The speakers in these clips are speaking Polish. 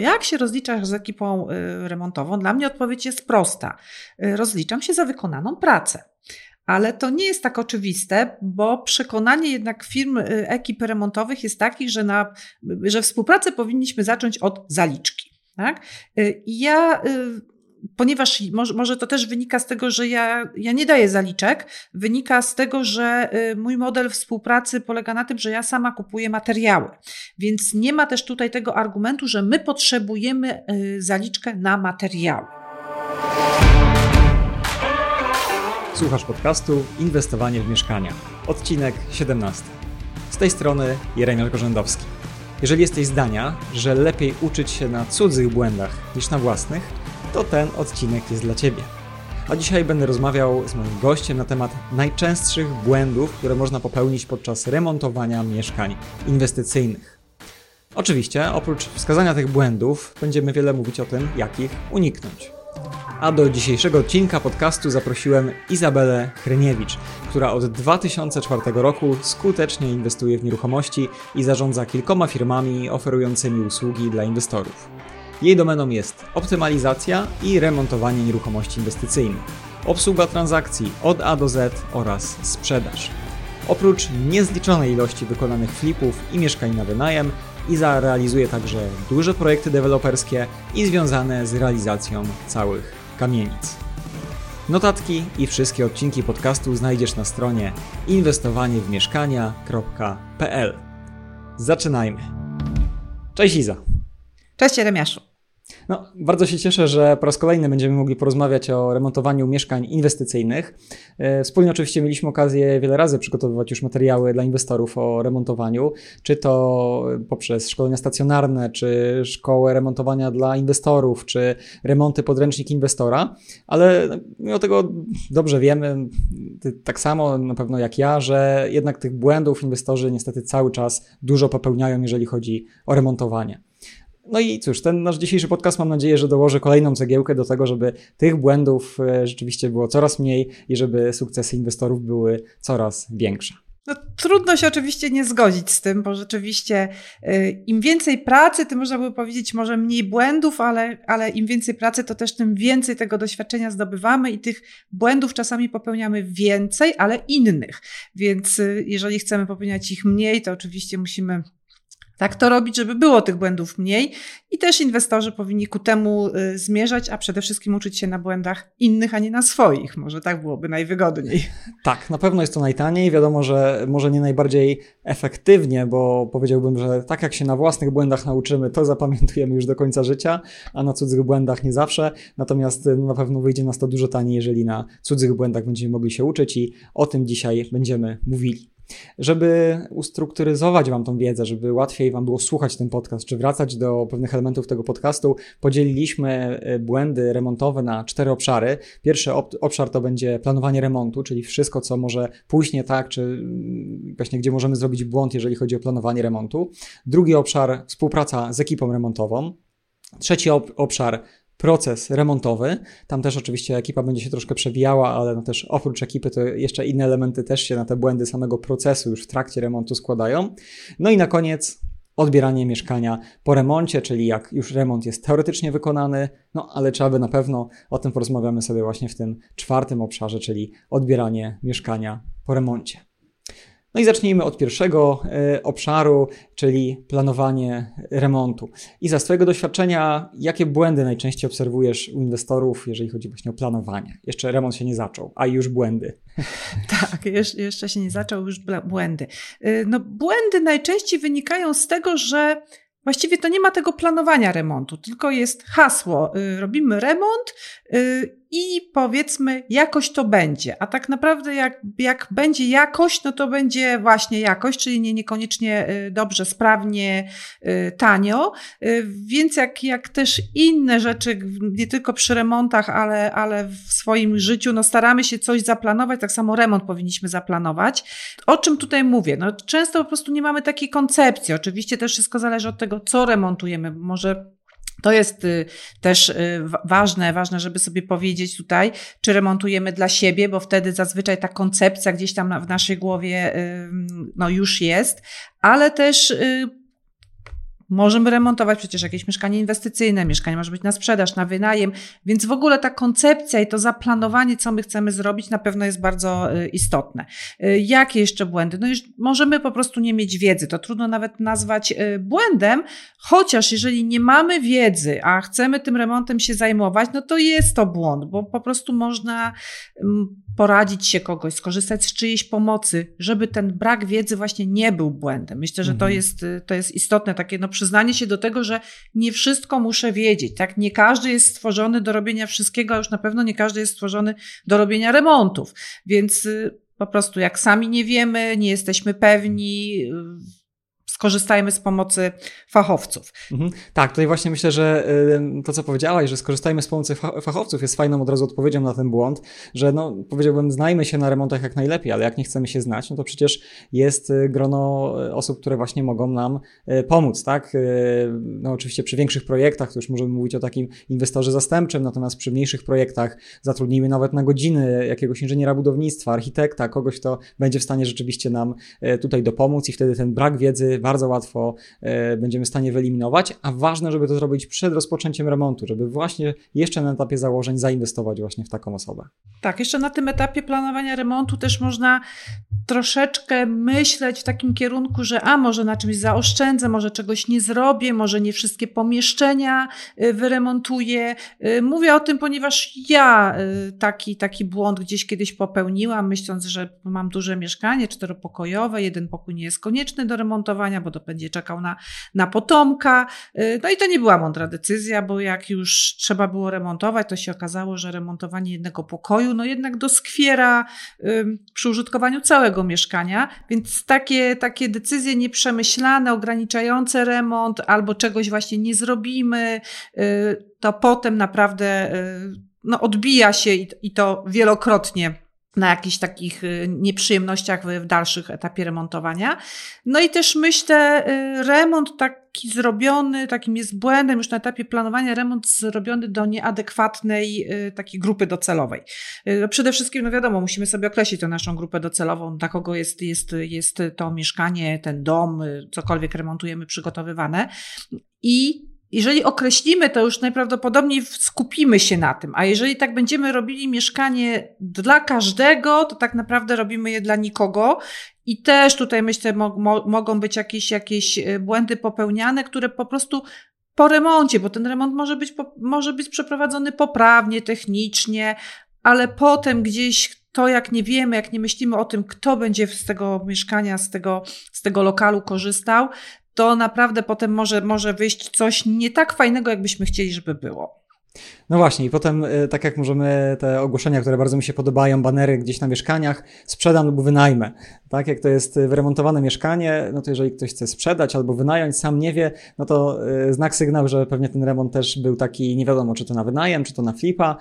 jak się rozliczasz z ekipą remontową? Dla mnie odpowiedź jest prosta. Rozliczam się za wykonaną pracę. Ale to nie jest tak oczywiste, bo przekonanie jednak firm, ekip remontowych jest takich, że, na, że współpracę powinniśmy zacząć od zaliczki. Tak? I ja ponieważ może, może, to też wynika z tego, że ja, ja nie daję zaliczek, wynika z tego, że y, mój model współpracy polega na tym, że ja sama kupuję materiały. Więc nie ma też tutaj tego argumentu, że my potrzebujemy y, zaliczkę na materiały. Słuchasz podcastu Inwestowanie w mieszkania. Odcinek 17. Z tej strony Jeremiasz Gorzędowski. Jeżeli jesteś zdania, że lepiej uczyć się na cudzych błędach niż na własnych, to ten odcinek jest dla Ciebie. A dzisiaj będę rozmawiał z moim gościem na temat najczęstszych błędów, które można popełnić podczas remontowania mieszkań inwestycyjnych. Oczywiście, oprócz wskazania tych błędów, będziemy wiele mówić o tym, jak ich uniknąć. A do dzisiejszego odcinka podcastu zaprosiłem Izabelę Hryniewicz, która od 2004 roku skutecznie inwestuje w nieruchomości i zarządza kilkoma firmami oferującymi usługi dla inwestorów. Jej domeną jest optymalizacja i remontowanie nieruchomości inwestycyjnych, obsługa transakcji od A do Z oraz sprzedaż. Oprócz niezliczonej ilości wykonanych flipów i mieszkań na wynajem, Iza realizuje także duże projekty deweloperskie i związane z realizacją całych kamienic. Notatki i wszystkie odcinki podcastu znajdziesz na stronie inwestowaniewmieszkania.pl. Zaczynajmy. Cześć Iza. Cześć Jeremiaszu. No, bardzo się cieszę, że po raz kolejny będziemy mogli porozmawiać o remontowaniu mieszkań inwestycyjnych. E, wspólnie oczywiście mieliśmy okazję wiele razy przygotowywać już materiały dla inwestorów o remontowaniu, czy to poprzez szkolenia stacjonarne, czy szkołę remontowania dla inwestorów, czy remonty podręcznik inwestora, ale mimo tego dobrze wiemy, tak samo na pewno jak ja, że jednak tych błędów inwestorzy niestety cały czas dużo popełniają, jeżeli chodzi o remontowanie. No i cóż, ten nasz dzisiejszy podcast mam nadzieję, że dołoży kolejną cegiełkę do tego, żeby tych błędów e, rzeczywiście było coraz mniej i żeby sukcesy inwestorów były coraz większe. No, trudno się oczywiście nie zgodzić z tym, bo rzeczywiście y, im więcej pracy, tym można by powiedzieć może mniej błędów, ale, ale im więcej pracy, to też tym więcej tego doświadczenia zdobywamy i tych błędów czasami popełniamy więcej, ale innych. Więc y, jeżeli chcemy popełniać ich mniej, to oczywiście musimy tak to robić, żeby było tych błędów mniej i też inwestorzy powinni ku temu y, zmierzać, a przede wszystkim uczyć się na błędach innych, a nie na swoich. Może tak byłoby najwygodniej. Tak, na pewno jest to najtaniej. Wiadomo, że może nie najbardziej efektywnie, bo powiedziałbym, że tak jak się na własnych błędach nauczymy, to zapamiętujemy już do końca życia, a na cudzych błędach nie zawsze. Natomiast y, na pewno wyjdzie nas to dużo taniej, jeżeli na cudzych błędach będziemy mogli się uczyć i o tym dzisiaj będziemy mówili. Żeby ustrukturyzować Wam tą wiedzę, żeby łatwiej Wam było słuchać ten podcast, czy wracać do pewnych elementów tego podcastu, podzieliliśmy y, błędy remontowe na cztery obszary. Pierwszy obszar to będzie planowanie remontu, czyli wszystko, co może pójść nie tak, czy mm, właśnie gdzie możemy zrobić błąd, jeżeli chodzi o planowanie remontu. Drugi obszar współpraca z ekipą remontową. Trzeci obszar proces remontowy. Tam też oczywiście ekipa będzie się troszkę przewijała, ale no też oprócz ekipy to jeszcze inne elementy też się na te błędy samego procesu już w trakcie remontu składają. No i na koniec odbieranie mieszkania po remoncie, czyli jak już remont jest teoretycznie wykonany, no ale trzeba by na pewno, o tym porozmawiamy sobie właśnie w tym czwartym obszarze, czyli odbieranie mieszkania po remoncie. No i zacznijmy od pierwszego e, obszaru, czyli planowanie remontu. I za swojego doświadczenia, jakie błędy najczęściej obserwujesz u inwestorów, jeżeli chodzi właśnie o planowanie? Jeszcze remont się nie zaczął, a już błędy. Tak, jeszcze się nie zaczął, już błędy. E, no, błędy najczęściej wynikają z tego, że Właściwie to nie ma tego planowania remontu, tylko jest hasło: y, robimy remont y, i powiedzmy, jakoś to będzie. A tak naprawdę, jak, jak będzie jakość, no to będzie właśnie jakość, czyli nie, niekoniecznie y, dobrze, sprawnie, tanio. Więc jak, jak też inne rzeczy, nie tylko przy remontach, ale, ale w swoim życiu, no staramy się coś zaplanować, tak samo remont powinniśmy zaplanować. O czym tutaj mówię? No, często po prostu nie mamy takiej koncepcji. Oczywiście też wszystko zależy od tego, co remontujemy. Może to jest y, też y, ważne, ważne, żeby sobie powiedzieć tutaj, czy remontujemy dla siebie, bo wtedy zazwyczaj ta koncepcja gdzieś tam w naszej głowie y, no już jest, ale też Możemy remontować przecież jakieś mieszkanie inwestycyjne, mieszkanie może być na sprzedaż, na wynajem, więc w ogóle ta koncepcja i to zaplanowanie, co my chcemy zrobić, na pewno jest bardzo y, istotne. Y, jakie jeszcze błędy? No już możemy po prostu nie mieć wiedzy. To trudno nawet nazwać y, błędem, chociaż jeżeli nie mamy wiedzy, a chcemy tym remontem się zajmować, no to jest to błąd, bo po prostu można mm, poradzić się kogoś, skorzystać z czyjejś pomocy, żeby ten brak wiedzy właśnie nie był błędem. Myślę, że to Mhm. jest, to jest istotne, takie no przyznanie się do tego, że nie wszystko muszę wiedzieć, tak? Nie każdy jest stworzony do robienia wszystkiego, a już na pewno nie każdy jest stworzony do robienia remontów. Więc y, po prostu jak sami nie wiemy, nie jesteśmy pewni, y, skorzystajmy z pomocy fachowców. Mhm. Tak, tutaj właśnie myślę, że y, to, co powiedziałaś, że skorzystajmy z pomocy fa- fachowców, jest fajną od razu odpowiedzią na ten błąd, że no, powiedziałbym, znajmy się na remontach jak najlepiej, ale jak nie chcemy się znać, no to przecież jest y, grono y, osób, które właśnie mogą nam pomóc, tak? No oczywiście przy większych projektach to już możemy mówić o takim inwestorze zastępczym, natomiast przy mniejszych projektach zatrudnijmy nawet na godziny jakiegoś inżyniera budownictwa, architekta, kogoś, kto będzie w stanie rzeczywiście nam tutaj dopomóc i wtedy ten brak wiedzy bardzo łatwo e, będziemy w stanie wyeliminować, a ważne, żeby to zrobić przed rozpoczęciem remontu, żeby właśnie jeszcze na etapie założeń zainwestować właśnie w taką osobę. Tak, jeszcze na tym etapie planowania remontu też można troszeczkę myśleć w takim kierunku, że a może na czymś zaoszczędzę, może czegoś nie zrobię, może nie wszystkie pomieszczenia y, wyremontuję. Y, Mówię o tym, ponieważ ja taki, taki błąd gdzieś kiedyś popełniłam, myśląc, że mam duże mieszkanie czteropokojowe, jeden pokój nie jest konieczny do remontowania, bo to będzie czekał na, na potomka. Y, No i to nie była mądra decyzja, bo jak już trzeba było remontować, to się okazało, że remontowanie jednego pokoju, no jednak doskwiera przy użytkowaniu całego mieszkania, więc takie, takie decyzje nieprzemyślane, ograniczające remont albo czegoś właśnie nie zrobimy, y, to potem naprawdę y, no, odbija się i, i to wielokrotnie na jakichś takich y, nieprzyjemnościach w, dalszych etapie remontowania. No i też myślę, y, remont taki zrobiony, takim jest błędem już na etapie planowania, remont zrobiony do nieadekwatnej y, takiej grupy docelowej. Y, Przede wszystkim, no wiadomo, musimy sobie określić tę naszą grupę docelową, dla kogo jest, jest, jest to mieszkanie, ten dom, cokolwiek remontujemy, przygotowywane. I jeżeli określimy, to już najprawdopodobniej skupimy się na tym, a jeżeli tak będziemy robili mieszkanie dla każdego, to tak naprawdę robimy je dla nikogo. I też tutaj myślę, mo- mo- mogą być jakieś, jakieś e, błędy popełniane, które po prostu po remoncie, bo ten remont może być, może być przeprowadzony poprawnie, technicznie, ale potem gdzieś to, jak nie wiemy, jak nie myślimy o tym, kto będzie z tego mieszkania, z tego, z tego lokalu korzystał, to naprawdę potem może, może wyjść coś nie tak fajnego, jakbyśmy chcieli, żeby było. No właśnie, i potem, y, tak jak możemy te ogłoszenia, które bardzo mi się podobają, banery gdzieś na mieszkaniach, sprzedam lub wynajmę. Tak, jak to jest y, wyremontowane mieszkanie, no to jeżeli ktoś chce sprzedać albo wynająć, sam nie wie, no to y, znak sygnał, że pewnie ten remont też był taki, nie wiadomo, czy to na wynajem, czy to na flipa.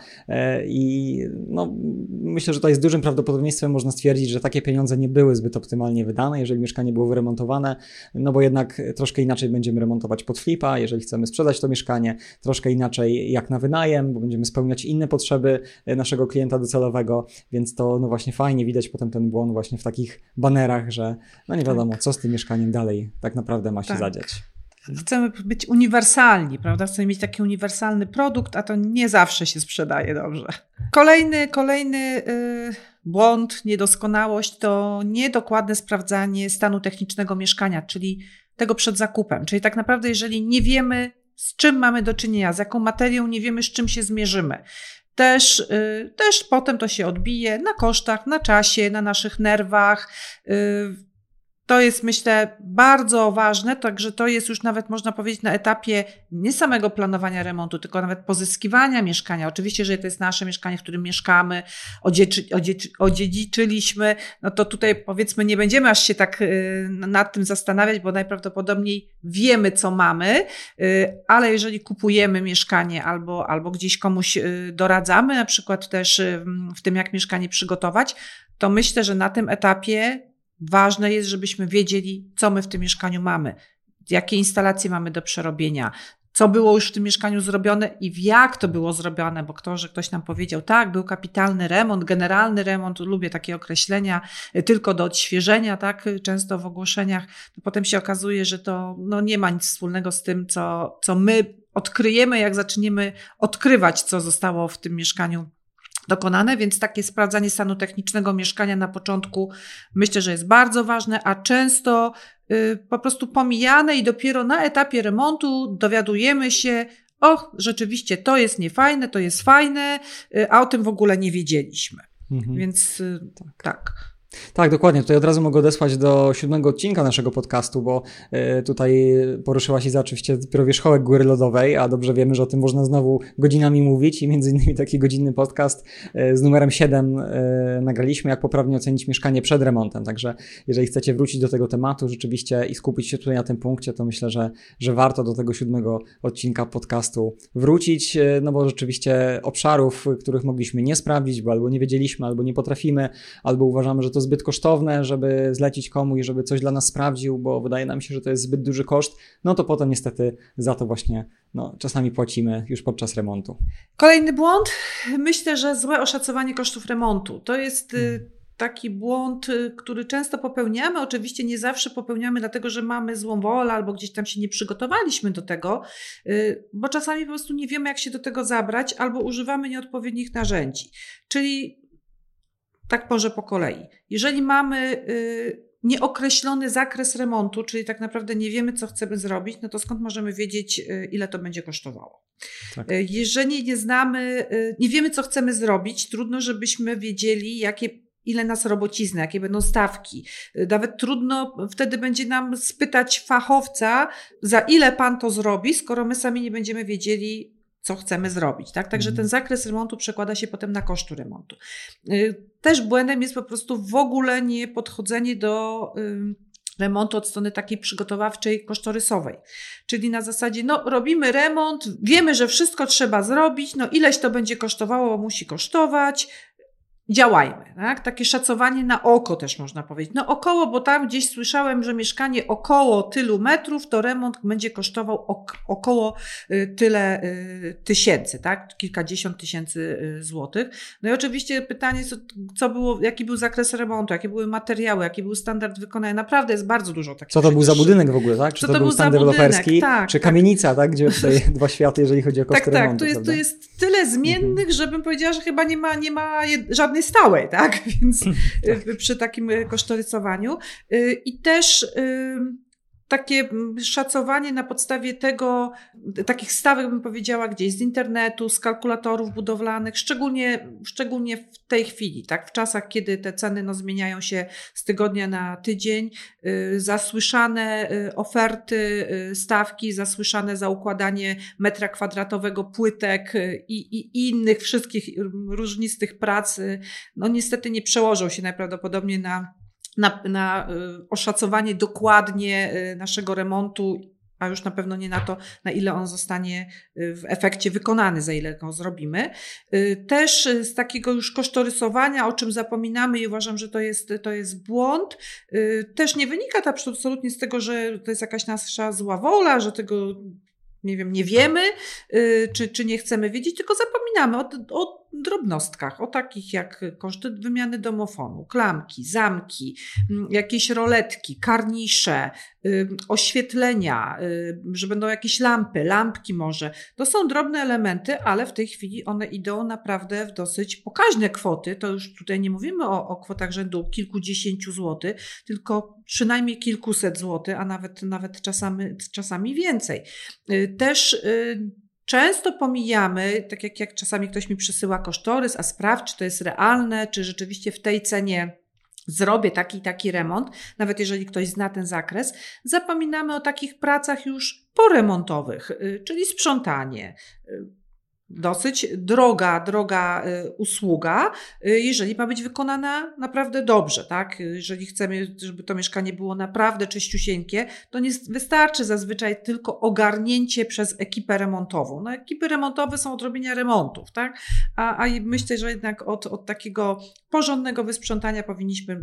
I no, myślę, że to jest dużym prawdopodobieństwem, można stwierdzić, że takie pieniądze nie były zbyt optymalnie wydane, jeżeli mieszkanie było wyremontowane, no bo jednak troszkę inaczej będziemy remontować pod flipa, jeżeli chcemy sprzedać to mieszkanie, troszkę inaczej jak na wynajem, bo będziemy spełniać inne potrzeby e, naszego klienta docelowego, więc to no właśnie fajnie widać potem ten błąd właśnie w takich banerach, że no nie wiadomo, co z tym mieszkaniem dalej tak naprawdę ma się Tak. zadziać. Chcemy być uniwersalni, prawda? Chcemy mieć taki uniwersalny produkt, a to nie zawsze się sprzedaje dobrze. Kolejny, kolejny y, błąd, niedoskonałość to niedokładne sprawdzanie stanu technicznego mieszkania, czyli tego przed zakupem. Czyli tak naprawdę, jeżeli nie wiemy, z czym mamy do czynienia, z jaką materią, nie wiemy, z czym się zmierzymy. Też, y, też potem to się odbije na kosztach, na czasie, na naszych nerwach. To jest, myślę, bardzo ważne, także to jest już nawet, można powiedzieć, na etapie nie samego planowania remontu, tylko nawet pozyskiwania mieszkania. Oczywiście, że to jest nasze mieszkanie, w którym mieszkamy, odzieczy, odzieczy, odziedziczyliśmy, no to tutaj powiedzmy nie będziemy aż się tak y, nad tym zastanawiać, bo najprawdopodobniej wiemy, co mamy, y, ale jeżeli kupujemy mieszkanie albo, albo gdzieś komuś y, doradzamy, na przykład też w tym, jak mieszkanie przygotować, to myślę, że na tym etapie ważne jest, żebyśmy wiedzieli, co my w tym mieszkaniu mamy, jakie instalacje mamy do przerobienia, co było już w tym mieszkaniu zrobione i jak to było zrobione, bo kto, że ktoś nam powiedział, tak, był kapitalny remont, generalny remont, lubię takie określenia, y, tylko do odświeżenia, tak, często w ogłoszeniach, to potem się okazuje, że to no, nie ma nic wspólnego z tym, co, co my odkryjemy, jak zaczniemy odkrywać, co zostało w tym mieszkaniu dokonane, więc takie sprawdzanie stanu technicznego mieszkania na początku myślę, że jest bardzo ważne, a często y, po prostu pomijane i dopiero na etapie remontu dowiadujemy się, o, rzeczywiście to jest niefajne, to jest fajne, y, a o tym w ogóle nie wiedzieliśmy. Mhm. Więc y, tak. Tak. Dokładnie. Tutaj od razu mogę odesłać do siódmego odcinka naszego podcastu, bo y, tutaj poruszyła się oczywiście dopiero wierzchołek góry lodowej, a dobrze wiemy, że o tym można znowu godzinami mówić i między innymi taki godzinny podcast y, z numerem 7 y, nagraliśmy, jak poprawnie ocenić mieszkanie przed remontem. Także jeżeli chcecie wrócić do tego tematu rzeczywiście i skupić się tutaj na tym punkcie, to myślę, że, że warto do tego siódmego odcinka podcastu wrócić, no bo rzeczywiście obszarów, których mogliśmy nie sprawdzić, bo albo nie wiedzieliśmy, albo nie potrafimy, albo uważamy, że to to zbyt kosztowne, żeby zlecić komuś, żeby coś dla nas sprawdził, bo wydaje nam się, że to jest zbyt duży koszt, no to potem niestety za to właśnie no, czasami płacimy już podczas remontu. Kolejny błąd. Myślę, że złe oszacowanie kosztów remontu. To jest y, hmm. taki błąd, y, który często popełniamy. Oczywiście nie zawsze popełniamy, dlatego że mamy złą wolę albo gdzieś tam się nie przygotowaliśmy do tego, y, bo czasami po prostu nie wiemy, jak się do tego zabrać, albo używamy nieodpowiednich narzędzi. Czyli tak może po kolei. Jeżeli mamy y, nieokreślony zakres remontu, czyli tak naprawdę nie wiemy, co chcemy zrobić, no to skąd możemy wiedzieć, y, ile to będzie kosztowało? Tak. Y, jeżeli nie znamy, nie wiemy, co chcemy zrobić, trudno, żebyśmy wiedzieli, jakie ile nas robocizny, jakie będą stawki. Nawet trudno wtedy będzie nam spytać fachowca, za ile pan to zrobi, skoro my sami nie będziemy wiedzieli, co chcemy zrobić. Tak? Także ten mhm. zakres remontu przekłada się potem na kosztu remontu. Y, też błędem jest po prostu w ogóle nie podchodzenie do remontu od strony takiej przygotowawczej, kosztorysowej. Czyli na zasadzie, no robimy remont, wiemy, że wszystko trzeba zrobić, no ileś to będzie kosztowało, musi kosztować, działajmy. Tak? Takie szacowanie na oko też można powiedzieć. No około, bo tam gdzieś słyszałem, że mieszkanie około tylu metrów, to remont będzie kosztował ok około y, tyle y, tysięcy, tak? Kilkadziesiąt tysięcy y, złotych. No i oczywiście pytanie, co, co było, jaki był zakres remontu, jakie były materiały, jaki był standard wykonania. Naprawdę jest bardzo dużo takich Co to był za budynek w ogóle, tak? Czy to, to był stan deweloperski, tak, czy tak. kamienica, tak? Gdzie tutaj dwa światy, jeżeli chodzi o koszty tak, remontu. Tak, tak. Tu jest, tu jest tyle zmiennych, mhm. żebym powiedziała, że chyba nie ma, nie ma żadnej stałej, tak? Więc tak. Y, przy takim kosztorysowaniu. Y, I też takie mm, szacowanie na podstawie tego, takich stawek bym powiedziała gdzieś z internetu, z kalkulatorów budowlanych, szczególnie, szczególnie w tej chwili, tak, w czasach, kiedy te ceny no, zmieniają się z tygodnia na tydzień, y, zasłyszane y, oferty, y, stawki, zasłyszane za układanie metra kwadratowego płytek i, i, innych wszystkich różnistych prac, no niestety nie przełożą się najprawdopodobniej na na, na y, oszacowanie dokładnie y, naszego remontu, a już na pewno nie na to, na ile on zostanie y, w efekcie wykonany, za ile go zrobimy. Też z takiego już kosztorysowania, o czym zapominamy i uważam, że to jest, to jest błąd, też nie wynika to absolutnie z tego, że to jest jakaś nasza zła wola, że tego nie wiem, nie wiemy, czy, czy nie chcemy wiedzieć, tylko zapominamy o, o drobnostkach, o takich jak koszty wymiany domofonu, klamki, zamki, mm, jakieś roletki, karnisze, oświetlenia, że będą jakieś lampy, lampki może. To są drobne elementy, ale w tej chwili one idą naprawdę w dosyć pokaźne kwoty. To już tutaj nie mówimy o, o kwotach rzędu kilkudziesięciu złotych, tylko przynajmniej kilkuset złotych, a nawet, nawet czasami, czasami więcej. Y, też y, Często pomijamy, tak jak, jak czasami ktoś mi przysyła kosztorys, a sprawdź, czy to jest realne, czy rzeczywiście w tej cenie zrobię taki taki remont, nawet jeżeli ktoś zna ten zakres, zapominamy o takich pracach już poremontowych, y, czyli sprzątanie, y, dosyć droga, droga y, usługa, y, jeżeli ma być wykonana naprawdę dobrze, tak? Jeżeli chcemy, żeby to mieszkanie było naprawdę czyściusieńkie, to nie wystarczy zazwyczaj tylko ogarnięcie przez ekipę remontową. No, ekipy remontowe są od robienia remontów, tak? A, a myślę, że jednak od, od takiego porządnego wysprzątania powinniśmy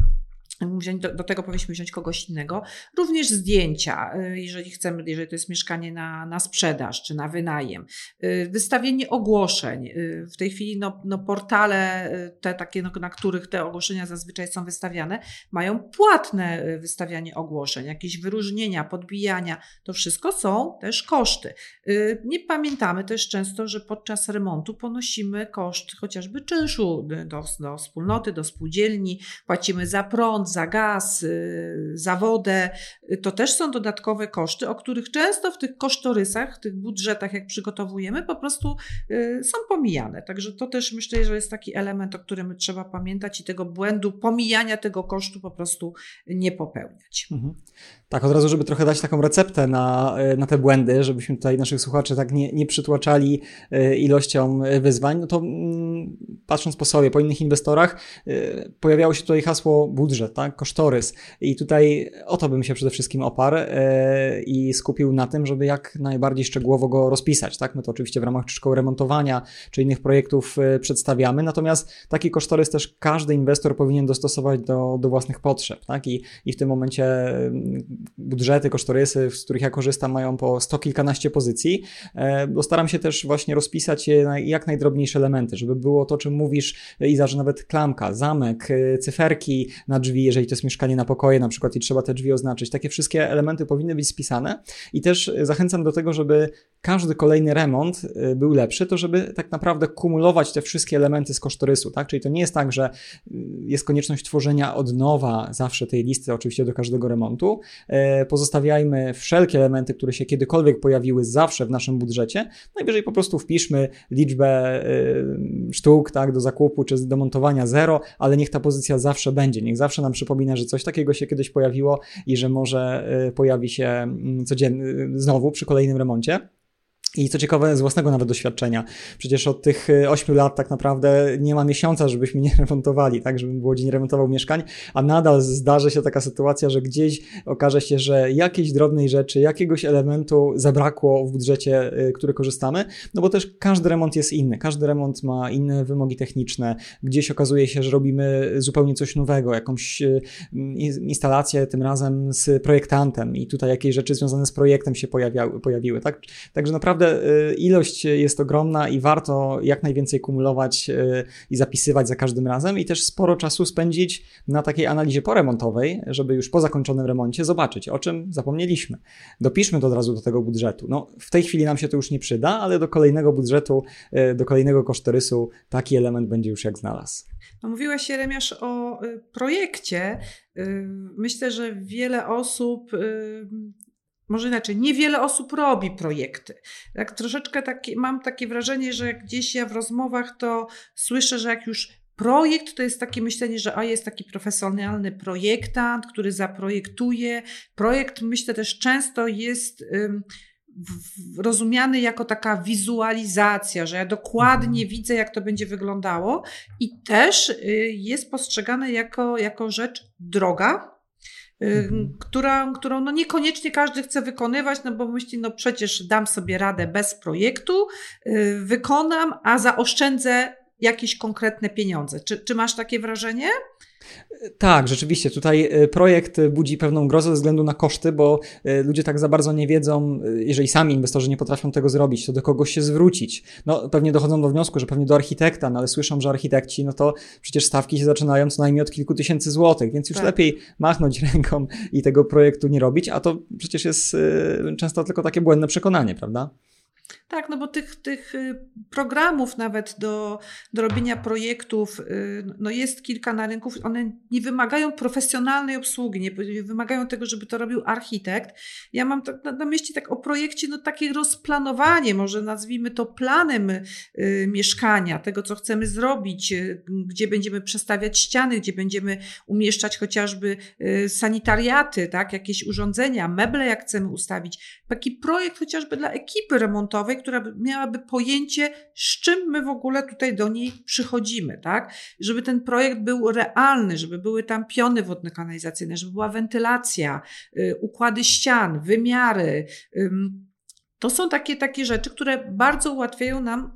do, do, tego powinniśmy wziąć kogoś innego. Również zdjęcia, y, jeżeli chcemy, jeżeli to jest mieszkanie na, na sprzedaż czy na wynajem. Y, wystawienie ogłoszeń. Y, w tej chwili no, no portale, te takie, no, na których te ogłoszenia zazwyczaj są wystawiane, mają płatne wystawianie ogłoszeń, jakieś wyróżnienia, podbijania. To wszystko są też koszty. Nie pamiętamy też często, że podczas remontu ponosimy koszt chociażby czynszu do, do wspólnoty, do spółdzielni, płacimy za prąd, za gaz, y, za wodę, y, to też są dodatkowe koszty, o których często w tych kosztorysach, w tych budżetach, jak przygotowujemy, po prostu y, są pomijane. Także to też myślę, że jest taki element, o którym trzeba pamiętać i tego błędu, pomijania tego kosztu po prostu nie popełniać. Mhm. Tak, od razu, żeby trochę dać taką receptę na, na te błędy, żebyśmy tutaj naszych słuchaczy tak nie, nie przytłaczali ilością wyzwań, no to mm, patrząc po sobie, po innych inwestorach, pojawiało się tutaj hasło budżet tak? kosztorys. I tutaj o to bym się przede wszystkim oparł e, i skupił na tym, żeby jak najbardziej szczegółowo go rozpisać. Tak? My to oczywiście w ramach szkoły remontowania czy innych projektów e, przedstawiamy, natomiast taki kosztorys też każdy inwestor powinien dostosować do, do własnych potrzeb. Tak? I, I w tym momencie mm, budżety, kosztorysy, z których ja korzystam, mają po sto kilkanaście pozycji, e, bo staram się też właśnie rozpisać je na jak najdrobniejsze elementy, żeby było to, czym mówisz, Iza, że nawet klamka, zamek, cyferki na drzwi, jeżeli to jest mieszkanie na pokoje na przykład i trzeba te drzwi oznaczyć. Takie wszystkie elementy powinny być spisane i też zachęcam do tego, żeby każdy kolejny remont y, był lepszy, to żeby tak naprawdę kumulować te wszystkie elementy z kosztorysu, tak? Czyli to nie jest tak, że y, jest konieczność tworzenia od nowa zawsze tej listy, oczywiście do każdego remontu. E, pozostawiajmy wszelkie elementy, które się kiedykolwiek pojawiły zawsze w naszym budżecie. Najwyżej po prostu wpiszmy liczbę y, sztuk, tak, do zakupu czy do montowania zero, ale niech ta pozycja zawsze będzie. Niech zawsze nam przypomina, że coś takiego się kiedyś pojawiło i że może pojawi się mm, codziennie znowu przy kolejnym remoncie. I co ciekawe, z własnego nawet doświadczenia, przecież od tych 8 y, lat tak naprawdę nie ma miesiąca, żebyśmy nie remontowali, tak, żebym Łodzi nie remontował mieszkań, a nadal zdarzy się taka sytuacja, że gdzieś okaże się, że jakiejś drobnej rzeczy, jakiegoś elementu zabrakło w budżecie, y, który korzystamy, no bo też każdy remont jest inny, każdy remont ma inne wymogi techniczne, gdzieś okazuje się, że robimy zupełnie coś nowego, jakąś y, instalację tym razem z projektantem. I tutaj jakieś rzeczy związane z projektem się pojawiały, pojawiły, tak, także naprawdę naprawdę y, ilość jest ogromna i warto jak najwięcej kumulować y, i zapisywać za każdym razem i też sporo czasu spędzić na takiej analizie poremontowej, żeby już po zakończonym remoncie zobaczyć, o czym zapomnieliśmy. Dopiszmy to od razu do tego budżetu. No, w tej chwili nam się to już nie przyda, ale do kolejnego budżetu, y, do kolejnego kosztorysu taki element będzie już jak znalazł. No, mówiłaś, Jeremiasz, o projekcie. Myślę, że wiele osób może inaczej, niewiele osób robi projekty. Tak troszeczkę taki, mam takie wrażenie, że gdzieś ja w rozmowach to słyszę, że jak już projekt to jest takie myślenie, że a jest taki profesjonalny projektant, który zaprojektuje. Projekt myślę też często jest ym, rozumiany jako taka wizualizacja, że ja dokładnie mhm. widzę, jak to będzie wyglądało i też y, jest postrzegane jako, jako rzecz droga, mhm. która, którą no niekoniecznie każdy chce wykonywać, no bo myśli, no przecież dam sobie radę bez projektu, y, wykonam, a zaoszczędzę jakieś konkretne pieniądze. Czy, czy masz takie wrażenie? Tak, rzeczywiście. Tutaj e, projekt budzi pewną grozę ze względu na koszty, bo e, ludzie tak za bardzo nie wiedzą, e, jeżeli sami inwestorzy nie potrafią tego zrobić, to do kogoś się zwrócić. No, pewnie dochodzą do wniosku, że pewnie do architekta, no ale słyszą, że architekci, no to przecież stawki się zaczynają co najmniej od kilku tysięcy złotych, więc już tak. lepiej machnąć ręką i tego projektu nie robić, a to przecież jest często tylko takie błędne przekonanie, prawda? Tak, no bo tych, tych y, programów nawet do, do robienia projektów y, no jest kilka na rynku. One nie wymagają profesjonalnej obsługi, nie wymagają tego, żeby to robił architekt. Ja mam tak na, na myśli tak o projekcie, no takie rozplanowanie, może nazwijmy to planem y, mieszkania, tego co chcemy zrobić, gdzie będziemy przestawiać ściany, gdzie będziemy umieszczać chociażby sanitariaty, tak, jakieś urządzenia, meble jak chcemy ustawić. Taki projekt chociażby dla ekipy remontowej, która miałaby pojęcie, z czym my w ogóle tutaj do niej przychodzimy, tak? Żeby ten projekt był realny, żeby były tam piony wodno-kanalizacyjne, żeby była wentylacja, y, układy ścian, wymiary. To są takie, takie rzeczy, które bardzo ułatwiają nam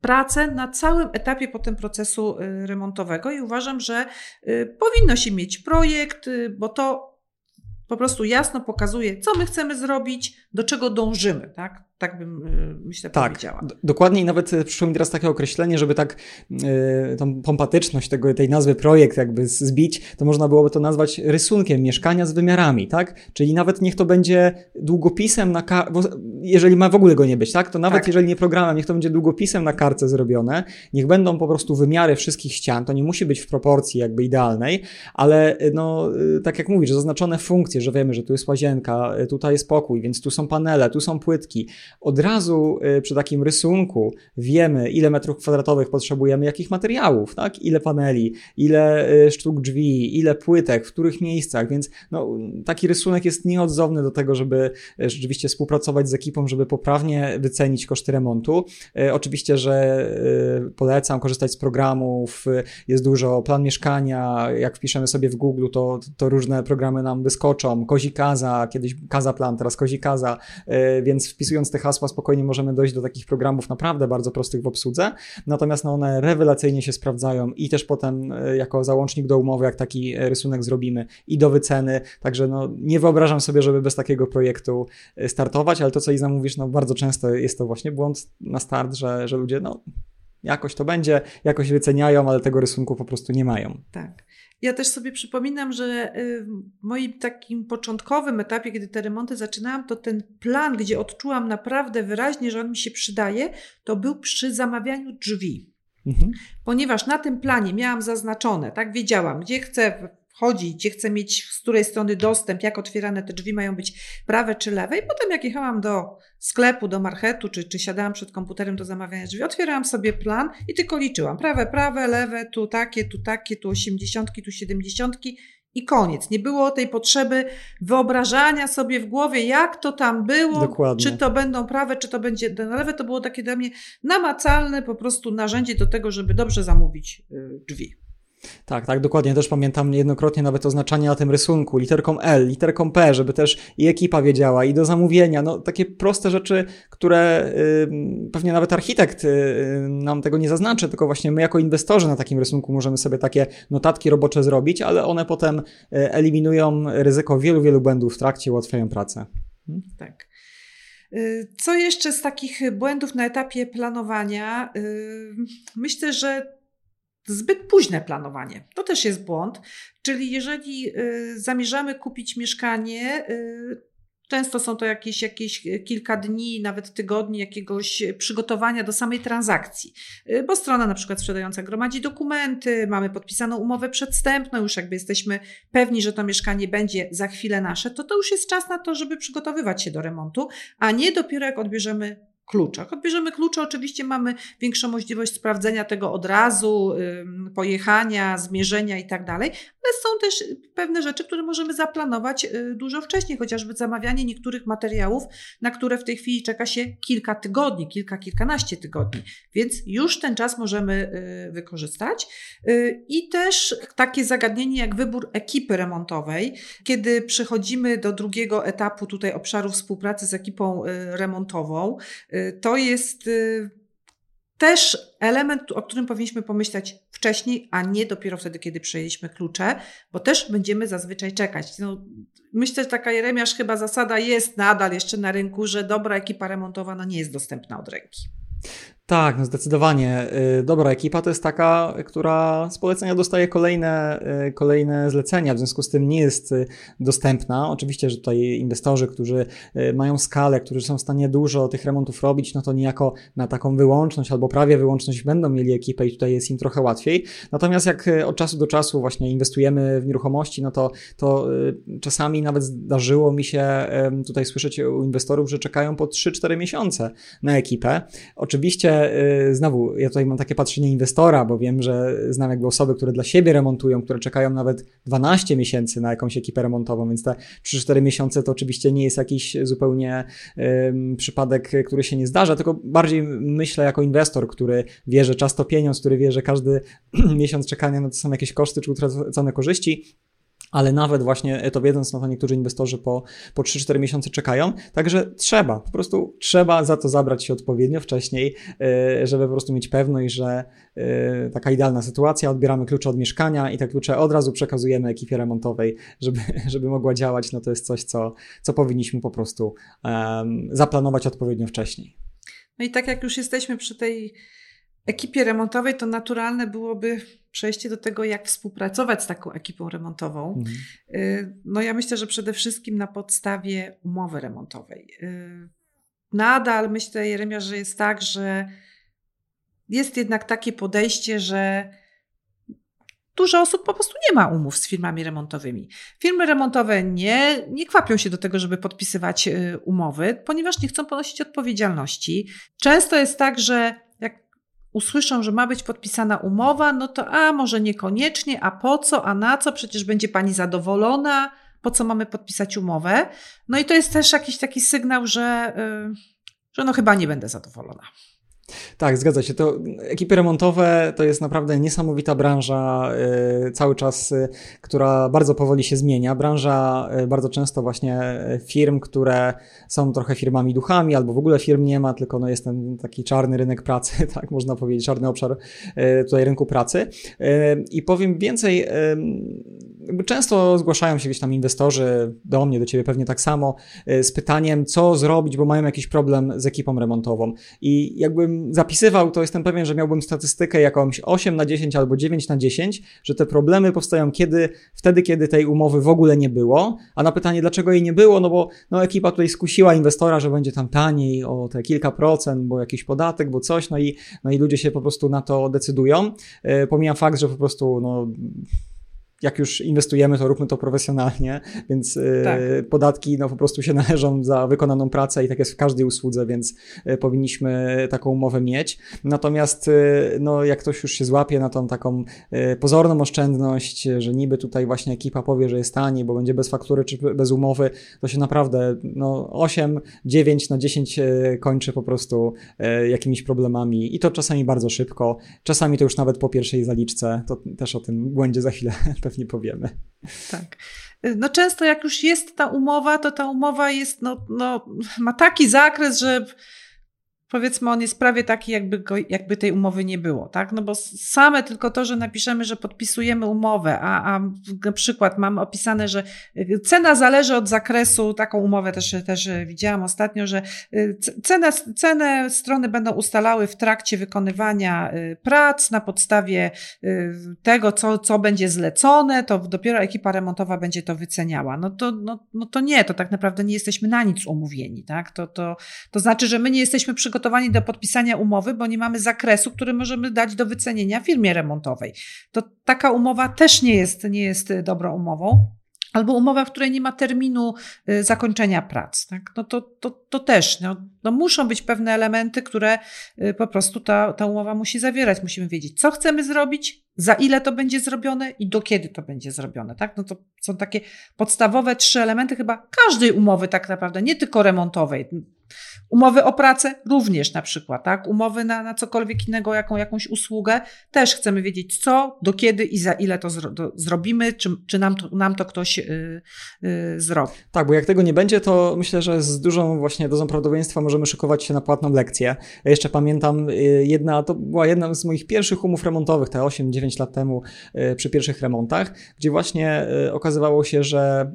pracę na całym etapie potem procesu y, remontowego i uważam, że y, powinno się mieć projekt, bo to po prostu jasno pokazuje, co my chcemy zrobić, do czego dążymy, tak? Tak bym y, myślę tak, powiedziała. dokładnie i nawet y, przyszło mi teraz takie określenie, żeby tak yy, tą pompatyczność tego, tej nazwy projekt jakby zbić, to można byłoby to nazwać rysunkiem mieszkania z wymiarami, tak? Czyli nawet niech to będzie długopisem na bo jeżeli ma w ogóle go nie być, tak? To nawet tak. jeżeli nie programem, niech to będzie długopisem na kartce zrobione, niech będą po prostu wymiary wszystkich ścian, to nie musi być w proporcji jakby idealnej, ale y, no, tak jak mówisz, zaznaczone funkcje, że wiemy, że tu jest łazienka, tutaj jest pokój, więc tu są panele, tu są płytki, od razu y, przy takim rysunku wiemy, ile metrów kwadratowych potrzebujemy, jakich materiałów, tak? ile paneli, ile y, sztuk drzwi, ile płytek, w których miejscach, więc no, taki rysunek jest nieodzowny do tego, żeby y, rzeczywiście współpracować z ekipą, żeby poprawnie wycenić koszty remontu. Oczywiście, że polecam korzystać z programów, jest dużo plan mieszkania, jak wpiszemy sobie w Google, to, to różne programy nam wyskoczą, Kozikaza, kiedyś Kazaplan, teraz Kozikaza, więc wpisując te hasła spokojnie możemy dojść do takich programów naprawdę bardzo prostych w obsłudze, natomiast no one rewelacyjnie się sprawdzają i też potem e, jako załącznik do umowy, jak taki e, rysunek zrobimy i do wyceny, także no nie wyobrażam sobie, żeby bez takiego projektu e, startować, ale to co i zamówisz, no bardzo często jest to właśnie błąd na start, że, że ludzie no jakoś to będzie, jakoś wyceniają, ale tego rysunku po prostu nie mają. Tak. Ja też sobie przypominam, że y, w moim takim początkowym etapie, kiedy te remonty zaczynałam, to ten plan, gdzie odczułam naprawdę wyraźnie, że on mi się przydaje, to był przy zamawianiu drzwi. Mhm. Ponieważ na tym planie miałam zaznaczone, tak, wiedziałam, gdzie chcę wchodzić, gdzie chcę mieć z której strony dostęp, jak otwierane te drzwi mają być prawe czy lewe. I potem jak jechałam do sklepu, do marketu, czy, czy siadałam przed komputerem do zamawiania drzwi, otwierałam sobie plan i tylko liczyłam. Prawe, prawe, lewe, tu takie, tu takie, tu osiemdziesiątki, tu siedemdziesiątki i koniec. Nie było tej potrzeby wyobrażania sobie w głowie, jak to tam było, Dokładnie. czy to będą prawe, czy to będzie na lewe. To było takie dla mnie namacalne po prostu narzędzie do tego, żeby dobrze zamówić y, drzwi. Tak, tak, dokładnie. Też pamiętam niejednokrotnie nawet oznaczanie na tym rysunku, literką L, literką P, żeby też i ekipa wiedziała, i do zamówienia. No, takie proste rzeczy, które y, pewnie nawet architekt y, nam tego nie zaznaczy, tylko właśnie my jako inwestorzy na takim rysunku możemy sobie takie notatki robocze zrobić, ale one potem y, eliminują ryzyko wielu, wielu błędów w trakcie, ułatwiają pracę. Hmm? Tak. Y, co jeszcze z takich błędów na etapie planowania? Y, myślę, że zbyt późne planowanie. To też jest błąd. Czyli jeżeli y, zamierzamy kupić mieszkanie, y, Często są to jakieś, jakieś kilka dni, nawet tygodni jakiegoś przygotowania do samej transakcji, y, bo strona na przykład sprzedająca gromadzi dokumenty, mamy podpisaną umowę przedstępną, już jakby jesteśmy pewni, że to mieszkanie będzie za chwilę nasze, to to już jest czas na to, żeby przygotowywać się do remontu, a nie dopiero jak odbierzemy kluczach. Odbierzemy klucze, oczywiście mamy większą możliwość sprawdzenia tego od razu, pojechania, zmierzenia i tak dalej, ale są też pewne rzeczy, które możemy zaplanować y, dużo wcześniej, chociażby zamawianie niektórych materiałów, na które w tej chwili czeka się kilka tygodni, kilka, kilkanaście tygodni, więc już ten czas możemy y, wykorzystać. Y, I też takie zagadnienie jak wybór ekipy remontowej, kiedy przechodzimy do drugiego etapu tutaj obszaru współpracy z ekipą remontową, to jest y, też element, o którym powinniśmy pomyśleć wcześniej, a nie dopiero wtedy, kiedy przejęliśmy klucze, bo też będziemy zazwyczaj czekać. No, myślę, że taka Jeremiasz chyba zasada jest nadal jeszcze na rynku, że dobra ekipa remontowa nie jest dostępna od ręki. Tak, no zdecydowanie. Y, dobra ekipa to jest taka, która z polecenia dostaje kolejne, y, kolejne zlecenia, w związku z tym nie jest y, dostępna. Oczywiście, że tutaj inwestorzy, którzy mają skalę, którzy są w stanie dużo tych remontów robić, no to niejako na taką wyłączność albo prawie wyłączność będą mieli ekipę i tutaj jest im trochę łatwiej. Natomiast jak od czasu do czasu właśnie inwestujemy w nieruchomości, no to, to czasami nawet zdarzyło mi się tutaj słyszeć u inwestorów, że czekają po 3-4 miesiące na ekipę. Oczywiście Y, znowu, ja tutaj mam takie patrzenie inwestora, bo wiem, że znam jakby osoby, które dla siebie remontują, które czekają nawet 12 miesięcy na jakąś ekipę remontową, więc te 3-4 miesiące to oczywiście nie jest jakiś zupełnie um, przypadek, który się nie zdarza, tylko bardziej myślę jako inwestor, który wie, że czas to pieniądz, który wie, że każdy miesiąc czekania no to są jakieś koszty czy utracone korzyści ale nawet właśnie to wiedząc, no to niektórzy inwestorzy po, po 3-4 miesiące czekają, także trzeba, po prostu trzeba za to zabrać się odpowiednio wcześniej, e, żeby po prostu mieć pewność, że e, taka idealna sytuacja, odbieramy klucze od mieszkania i te klucze od razu przekazujemy ekipie remontowej, żeby, żeby mogła działać, no to jest coś, co, co powinniśmy po prostu um, zaplanować odpowiednio wcześniej. No i tak jak już jesteśmy przy tej ekipie remontowej, to naturalne byłoby przejście do tego, jak współpracować z taką ekipą remontową. Mhm. Y, no ja myślę, że przede wszystkim na podstawie umowy remontowej. Y, nadal myślę, Jeremia, że jest tak, że jest jednak takie podejście, że dużo osób po prostu nie ma umów z firmami remontowymi. Firmy remontowe nie, nie kwapią się do tego, żeby podpisywać y, umowy, ponieważ nie chcą ponosić odpowiedzialności. Często jest tak, że usłyszą, że ma być podpisana umowa, no to a może niekoniecznie, a po co, a na co, przecież będzie pani zadowolona, po co mamy podpisać umowę. No i to jest też jakiś taki sygnał, że, yy, że no chyba nie będę zadowolona. Tak, zgadza się. To ekipy remontowe to jest naprawdę niesamowita branża, y, cały czas, y, która bardzo powoli się zmienia. Branża y, bardzo często właśnie firm, które są trochę firmami duchami, albo w ogóle firm nie ma, tylko no jest ten taki czarny rynek pracy, tak można powiedzieć, czarny obszar tutaj rynku pracy. I powiem więcej, często zgłaszają się gdzieś tam inwestorzy do mnie, do ciebie pewnie tak samo, z pytaniem, co zrobić, bo mają jakiś problem z ekipą remontową. I jakbym zapisywał, to jestem pewien, że miałbym statystykę jakąś 8 na 10 albo 9 na 10, że te problemy powstają kiedy, wtedy, kiedy tej umowy w ogóle nie było. A na pytanie, dlaczego jej nie było, no bo no, ekipa tutaj skusiła inwestora, że będzie tam taniej o te kilka procent, bo jakiś podatek, bo coś, no i, no i ludzie się po prostu na to decydują. E, pomijam fakt, że po prostu no, jak już inwestujemy, to róbmy to profesjonalnie, więc y, tak. podatki no, po prostu się należą za wykonaną pracę i tak jest w każdej usłudze, więc y, powinniśmy taką umowę mieć. Natomiast y, no, jak ktoś już się złapie na tą taką pozorną oszczędność, że niby tutaj właśnie ekipa powie, że jest taniej, bo będzie bez faktury czy bez umowy, to się naprawdę no, 8, 9 na 10 kończy po prostu jakimiś problemami i to czasami bardzo szybko, czasami to już nawet po pierwszej zaliczce, to też o tym błędzie za chwilę pewnie powiemy. Tak. No często jak już jest ta umowa, to ta umowa jest, no, no, ma taki zakres, że powiedzmy on jest prawie taki, jakby, go, jakby tej umowy nie było, tak? No bo same tylko to, że napiszemy, że podpisujemy umowę, a, a na przykład mamy opisane, że y, cena zależy od zakresu, taką umowę też, też widziałam ostatnio, że y, cenę, cenę strony będą ustalały w trakcie wykonywania y, prac na podstawie tego, co, co będzie zlecone, to dopiero ekipa remontowa będzie to wyceniała. No to, no, no to nie, to tak naprawdę nie jesteśmy na nic umówieni, tak? To, to, to znaczy, że my nie jesteśmy przygotowani przygotowani do podpisania umowy, bo nie mamy zakresu, który możemy dać do wycenienia firmie remontowej. To taka umowa też nie jest, nie jest dobrą umową albo umowa, w której nie ma terminu y, zakończenia prac. Tak? No to, to, to też no, no muszą być pewne elementy, które y, po prostu ta, ta umowa musi zawierać. Musimy wiedzieć, co chcemy zrobić, za ile to będzie zrobione i do kiedy to będzie zrobione. Tak? No to są takie podstawowe trzy elementy chyba każdej umowy tak naprawdę, nie tylko remontowej. Umowy o pracę również na przykład, tak? Umowy na, na cokolwiek innego, jaką, jakąś usługę, też chcemy wiedzieć co, do kiedy i za ile to zro, do, zrobimy, czy, czy nam, to, nam to ktoś yy, yy, zrobi. Tak, bo jak tego nie będzie, to myślę, że z dużą właśnie dozą prawdopodobieństwa możemy szykować się na płatną lekcję. Ja jeszcze pamiętam, yy, jedna, to była jedna z moich pierwszych umów remontowych, te 8-9 lat temu yy, przy pierwszych remontach, gdzie właśnie yy, okazywało się, że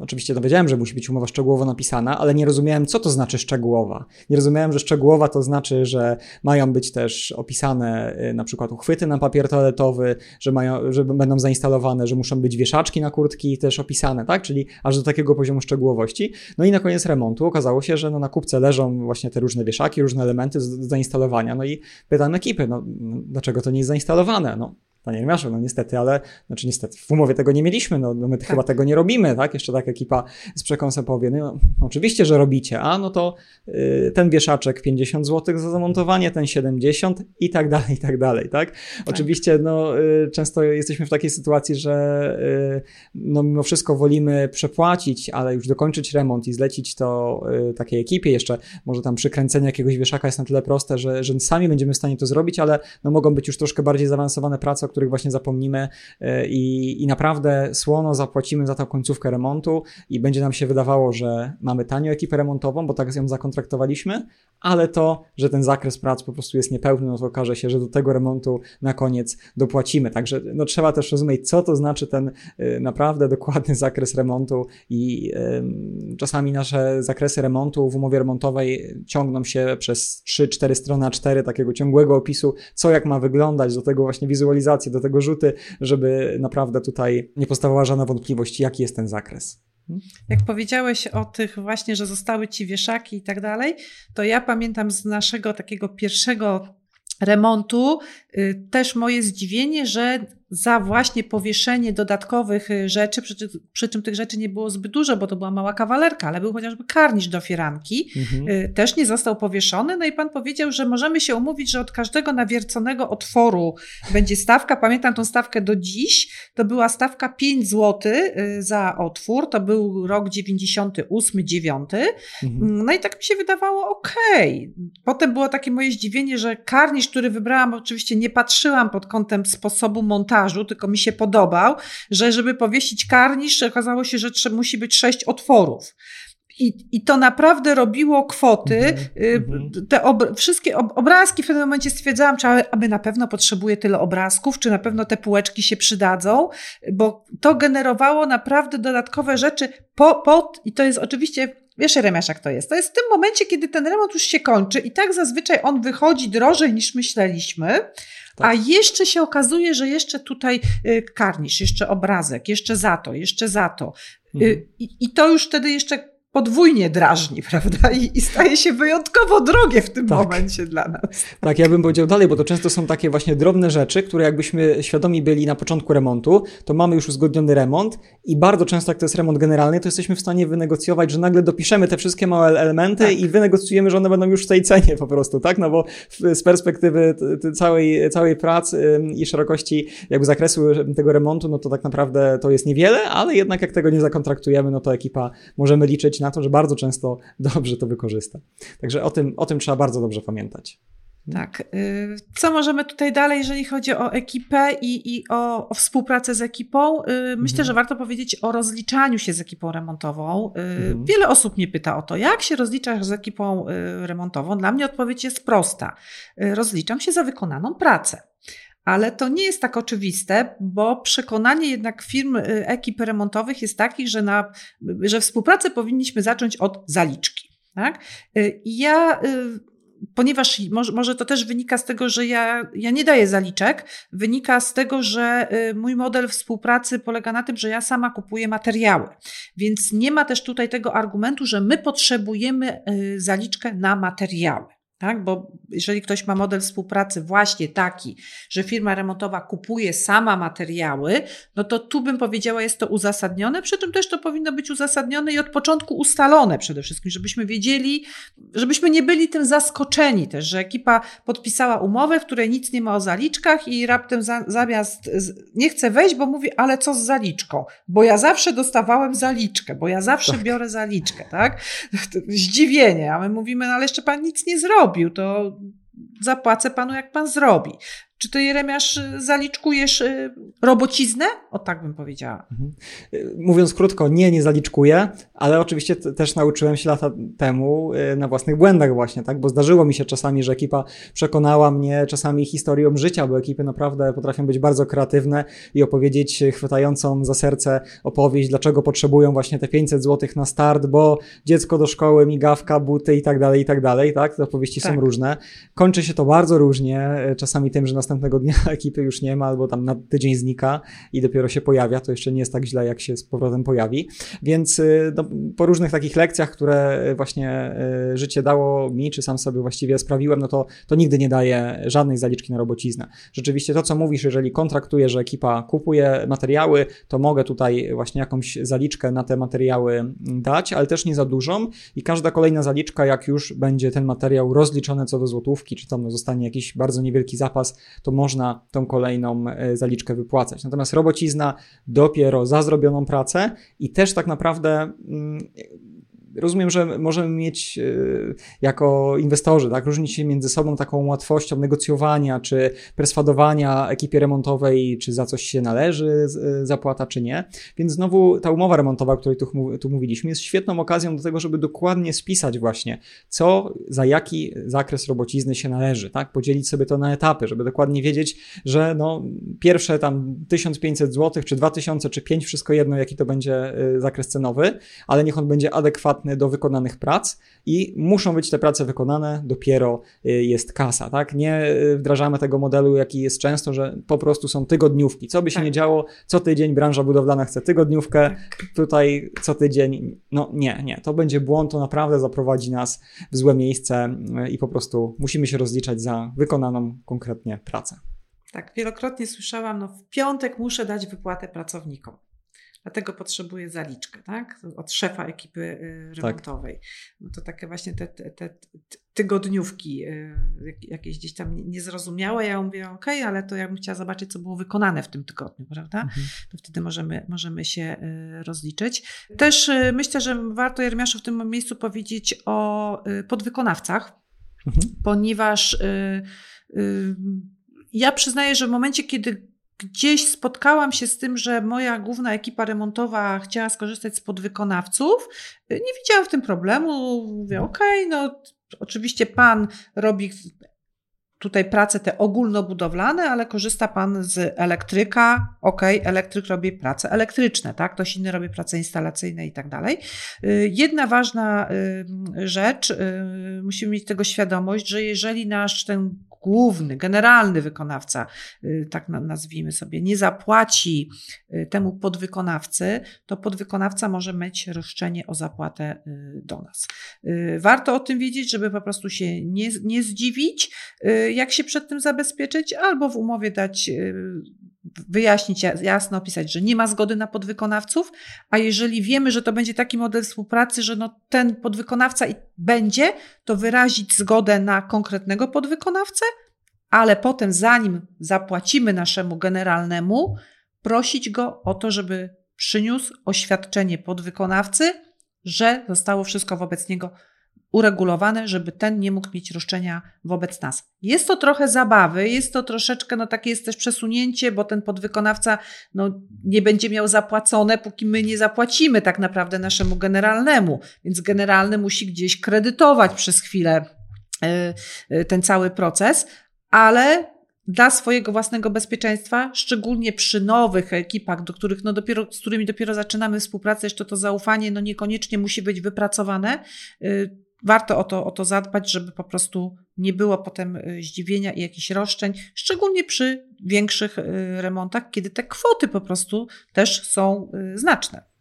Oczywiście dowiedziałem, że musi być umowa szczegółowo napisana, ale nie rozumiałem, co to znaczy szczegółowa. Nie rozumiałem, że szczegółowa to znaczy, że mają być też opisane y, na przykład uchwyty na papier toaletowy, że, mają, że będą zainstalowane, że muszą być wieszaczki na kurtki też opisane, tak? Czyli aż do takiego poziomu szczegółowości. No i na koniec remontu okazało się, że no na kupce leżą właśnie te różne wieszaki, różne elementy do zainstalowania. No i pytam ekipy, no dlaczego to nie jest zainstalowane? No Panie Remiaszu, no niestety, ale, znaczy niestety, w umowie tego nie mieliśmy, no, no my tak. chyba tego nie robimy, tak? Jeszcze tak ekipa z przekąsem powie, no oczywiście, że robicie, a no to y, ten wieszaczek 50 zł za zamontowanie, ten 70 i tak dalej, i tak dalej, tak? tak. Oczywiście, no y, często jesteśmy w takiej sytuacji, że y, no mimo wszystko wolimy przepłacić, ale już dokończyć remont i zlecić to y, takiej ekipie, jeszcze może tam przykręcenie jakiegoś wieszaka jest na tyle proste, że, że sami będziemy w stanie to zrobić, ale no mogą być już troszkę bardziej zaawansowane prace, których właśnie zapomnimy e, i, i naprawdę słono zapłacimy za tą końcówkę remontu i będzie nam się wydawało, że mamy tanią ekipę remontową, bo tak ją zakontraktowaliśmy, ale to, że ten zakres prac po prostu jest niepełny, no to okaże się, że do tego remontu na koniec dopłacimy. Także no, trzeba też rozumieć, co to znaczy ten y, naprawdę dokładny zakres remontu i y, czasami nasze zakresy remontu w umowie remontowej ciągną się przez 3-4 strony A4 takiego ciągłego opisu, co jak ma wyglądać, do tego właśnie do tego rzuty, żeby naprawdę tutaj nie powstawała żadna wątpliwość, jaki jest ten zakres. Jak powiedziałeś o tych właśnie, że zostały ci wieszaki i tak dalej, to ja pamiętam z naszego takiego pierwszego remontu y, też moje zdziwienie, że za właśnie powieszenie dodatkowych y, rzeczy, przy, przy, czym tych rzeczy nie było zbyt dużo, bo to była mała kawalerka, ale był chociażby karnisz do firanki, mhm. Y, też nie został powieszony. No i pan powiedział, że możemy się umówić, że od każdego nawierconego otworu będzie stawka. Pamiętam tą stawkę do dziś. To była stawka 5 zł y, za otwór. To był rok 98, 9. Mhm. No i tak mi się wydawało, okej. Okay. Potem było takie moje zdziwienie, że karnisz, który wybrałam, oczywiście nie patrzyłam pod kątem sposobu montażu, montażu, tylko mi się podobał, że żeby powiesić karnisz, okazało się, że musi być sześć otworów. I, I to naprawdę robiło kwoty. Mm -hmm. Te ob wszystkie ob obrazki w pewnym momencie stwierdzałam, czy aby na pewno potrzebuję tyle obrazków, czy na pewno te półeczki się przydadzą, bo to generowało naprawdę dodatkowe rzeczy po, pod, i to jest oczywiście Wiesz, Remiasz, jak to jest? To jest w tym momencie, kiedy ten remont już się kończy i tak zazwyczaj on wychodzi drożej niż myśleliśmy, tak. A jeszcze się okazuje, że jeszcze tutaj y, karnisz, jeszcze obrazek, jeszcze za to, jeszcze za to. Y, mhm. I, I to już wtedy jeszcze podwójnie drażni, prawda? I, I, staje się wyjątkowo drogie w tym tak. momencie dla nas. Tak, ja bym powiedział dalej, bo to często są takie właśnie drobne rzeczy, które jakbyśmy świadomi byli na początku remontu, to mamy już uzgodniony remont i bardzo często jak to jest remont generalny, to jesteśmy w stanie wynegocjować, że nagle dopiszemy te wszystkie małe elementy tak. i wynegocjujemy, że one będą już w tej cenie po prostu, tak? No bo z perspektywy całej, całej pracy i szerokości jakby zakresu tego remontu, no to tak naprawdę to jest niewiele, ale jednak jak tego nie zakontraktujemy, no to ekipa możemy liczyć na to, że bardzo często dobrze to wykorzysta. Także o tym, o tym trzeba bardzo dobrze pamiętać. Tak. Y, co możemy tutaj dalej, jeżeli chodzi o ekipę i, i o, o współpracę z ekipą? Y, myślę, mhm. że warto powiedzieć o rozliczaniu się z ekipą remontową. Y, mhm. Wiele osób mnie pyta o to, jak się rozliczasz z ekipą remontową. Dla mnie odpowiedź jest prosta. Rozliczam się za wykonaną pracę. Ale to nie jest tak oczywiste, bo przekonanie jednak firm, y, ekip remontowych jest takich, że, na, że współpracę powinniśmy zacząć od zaliczki. Tak? Y, ja y, ponieważ może, może, to też wynika z tego, że ja, ja nie daję zaliczek, wynika z tego, że mój model współpracy polega na tym, że ja sama kupuję materiały. Więc nie ma też tutaj tego argumentu, że my potrzebujemy zaliczkę na materiały tak? Bo jeżeli ktoś ma model współpracy właśnie taki, że firma remontowa kupuje sama materiały, no to tu bym powiedziała, jest to uzasadnione, przy czym też to powinno być uzasadnione i od początku ustalone przede wszystkim, żebyśmy wiedzieli, żebyśmy nie byli tym zaskoczeni też, że ekipa podpisała umowę, w której nic nie ma o zaliczkach i raptem za, zamiast nie chce wejść, bo mówi, ale co z zaliczką? Bo ja zawsze dostawałem zaliczkę, bo ja zawsze tak. biorę zaliczkę, tak? Zdziwienie, a my mówimy, no ale jeszcze pan nic nie zrobi zrobił, to zapłacę panu, jak pan zrobi. Czy ty, Jeremiasz, zaliczkujesz y, robociznę? O tak bym powiedziała. Mhm. Mówiąc krótko, nie, nie zaliczkuję, ale oczywiście też nauczyłem się lata temu y, na własnych błędach właśnie, tak? Bo zdarzyło mi się czasami, że ekipa przekonała mnie czasami historią życia, bo ekipy naprawdę potrafią być bardzo kreatywne i opowiedzieć chwytającą za serce opowieść, dlaczego potrzebują właśnie te 500 zł na start, bo dziecko do szkoły, migawka, buty i tak dalej, i tak dalej, tak? Te opowieści tak. są różne. Kończy się to bardzo różnie, y, czasami tym, że następnie następnego dnia ekipy już nie ma, albo tam na tydzień znika i dopiero się pojawia. To jeszcze nie jest tak źle, jak się z powrotem pojawi. Więc y, no, po różnych takich lekcjach, które właśnie y, życie dało mi, czy sam sobie właściwie sprawiłem, no to, to nigdy nie daje żadnej zaliczki na robociznę. Rzeczywiście to, co mówisz, jeżeli kontraktuję, że ekipa kupuje materiały, to mogę tutaj właśnie jakąś zaliczkę na te materiały dać, ale też nie za dużą i każda kolejna zaliczka, jak już będzie ten materiał rozliczony co do złotówki, czy tam zostanie jakiś bardzo niewielki zapas, to można tą kolejną e, zaliczkę wypłacać. Natomiast robocizna dopiero za zrobioną pracę i też tak naprawdę mm, rozumiem, że możemy mieć y, jako inwestorzy, tak, różnić się między sobą taką łatwością negocjowania, czy perswadowania ekipie remontowej, czy za coś się należy y, zapłata, czy nie. Więc znowu ta umowa remontowa, o której tu, tu mówiliśmy, jest świetną okazją do tego, żeby dokładnie spisać właśnie, co za jaki zakres robocizny się należy, tak, podzielić sobie to na etapy, żeby dokładnie wiedzieć, że no, pierwsze tam 1500 zł, czy 2000, czy 5, wszystko jedno, jaki to będzie y, zakres cenowy, ale niech on będzie adekwatny do wykonanych prac i muszą być te prace wykonane, dopiero y, jest kasa, tak? Nie y, wdrażamy tego modelu, jaki jest często, że po prostu są tygodniówki. Co by się tak. nie działo, co tydzień branża budowlana chce tygodniówkę, tak. tutaj co tydzień, no nie, nie, to będzie błąd, to naprawdę zaprowadzi nas w złe miejsce i po prostu musimy się rozliczać za wykonaną konkretnie pracę. Tak, wielokrotnie słyszałam, no w piątek muszę dać wypłatę pracownikom. Dlatego potrzebuję zaliczkę, tak? Od szefa ekipy y, tak. remontowej. No to takie właśnie te, te, te tygodniówki y, jakieś gdzieś tam niezrozumiałe. Ja mówię, ok, ale to ja bym chciała zobaczyć, co było wykonane w tym tygodniu, prawda? Mhm. To wtedy możemy, możemy się y, rozliczyć. Też myślę, że warto Jeremiaszu w tym miejscu powiedzieć o podwykonawcach, mhm. ponieważ ja przyznaję, że w momencie, kiedy gdzieś spotkałam się z tym, że moja główna ekipa remontowa chciała skorzystać z podwykonawców, nie widziałam w tym problemu. Mówię, okej, okay, no oczywiście pan robi tutaj prace te ogólnobudowlane, ale korzysta pan z elektryka, ok, elektryk robi prace elektryczne, tak, ktoś inny robi prace instalacyjne i tak dalej. Y, jedna ważna y, rzecz, y, musimy mieć tego świadomość, że jeżeli nasz ten główny, generalny wykonawca, tak nazwijmy sobie, nie zapłaci temu podwykonawcy, to podwykonawca może mieć roszczenie o zapłatę do nas. Warto o tym wiedzieć, żeby po prostu się nie, nie zdziwić, jak się przed tym zabezpieczyć, albo w umowie dać wyjaśnić, jasno opisać, że nie ma zgody na podwykonawców, a jeżeli wiemy, że to będzie taki model współpracy, że no ten podwykonawca będzie, to wyrazić zgodę na konkretnego podwykonawcę, ale potem zanim zapłacimy naszemu generalnemu, prosić go o to, żeby przyniósł oświadczenie podwykonawcy, że zostało wszystko wobec niego uregulowane, żeby ten nie mógł mieć roszczenia wobec nas. Jest to trochę zabawy, jest to troszeczkę, no takie jest też przesunięcie, bo ten podwykonawca no, nie będzie miał zapłacone, póki my nie zapłacimy tak naprawdę naszemu generalnemu. Więc generalny musi gdzieś kredytować przez chwilę yy, ten cały proces, ale dla swojego własnego bezpieczeństwa, szczególnie przy nowych ekipach, do których no dopiero, z którymi dopiero zaczynamy współpracę, jeszcze to zaufanie no niekoniecznie musi być wypracowane. Warto o to, o to zadbać, żeby po prostu nie było potem y, zdziwienia i jakichś roszczeń, szczególnie przy większych y, remontach, kiedy te kwoty po prostu też są y, znaczne.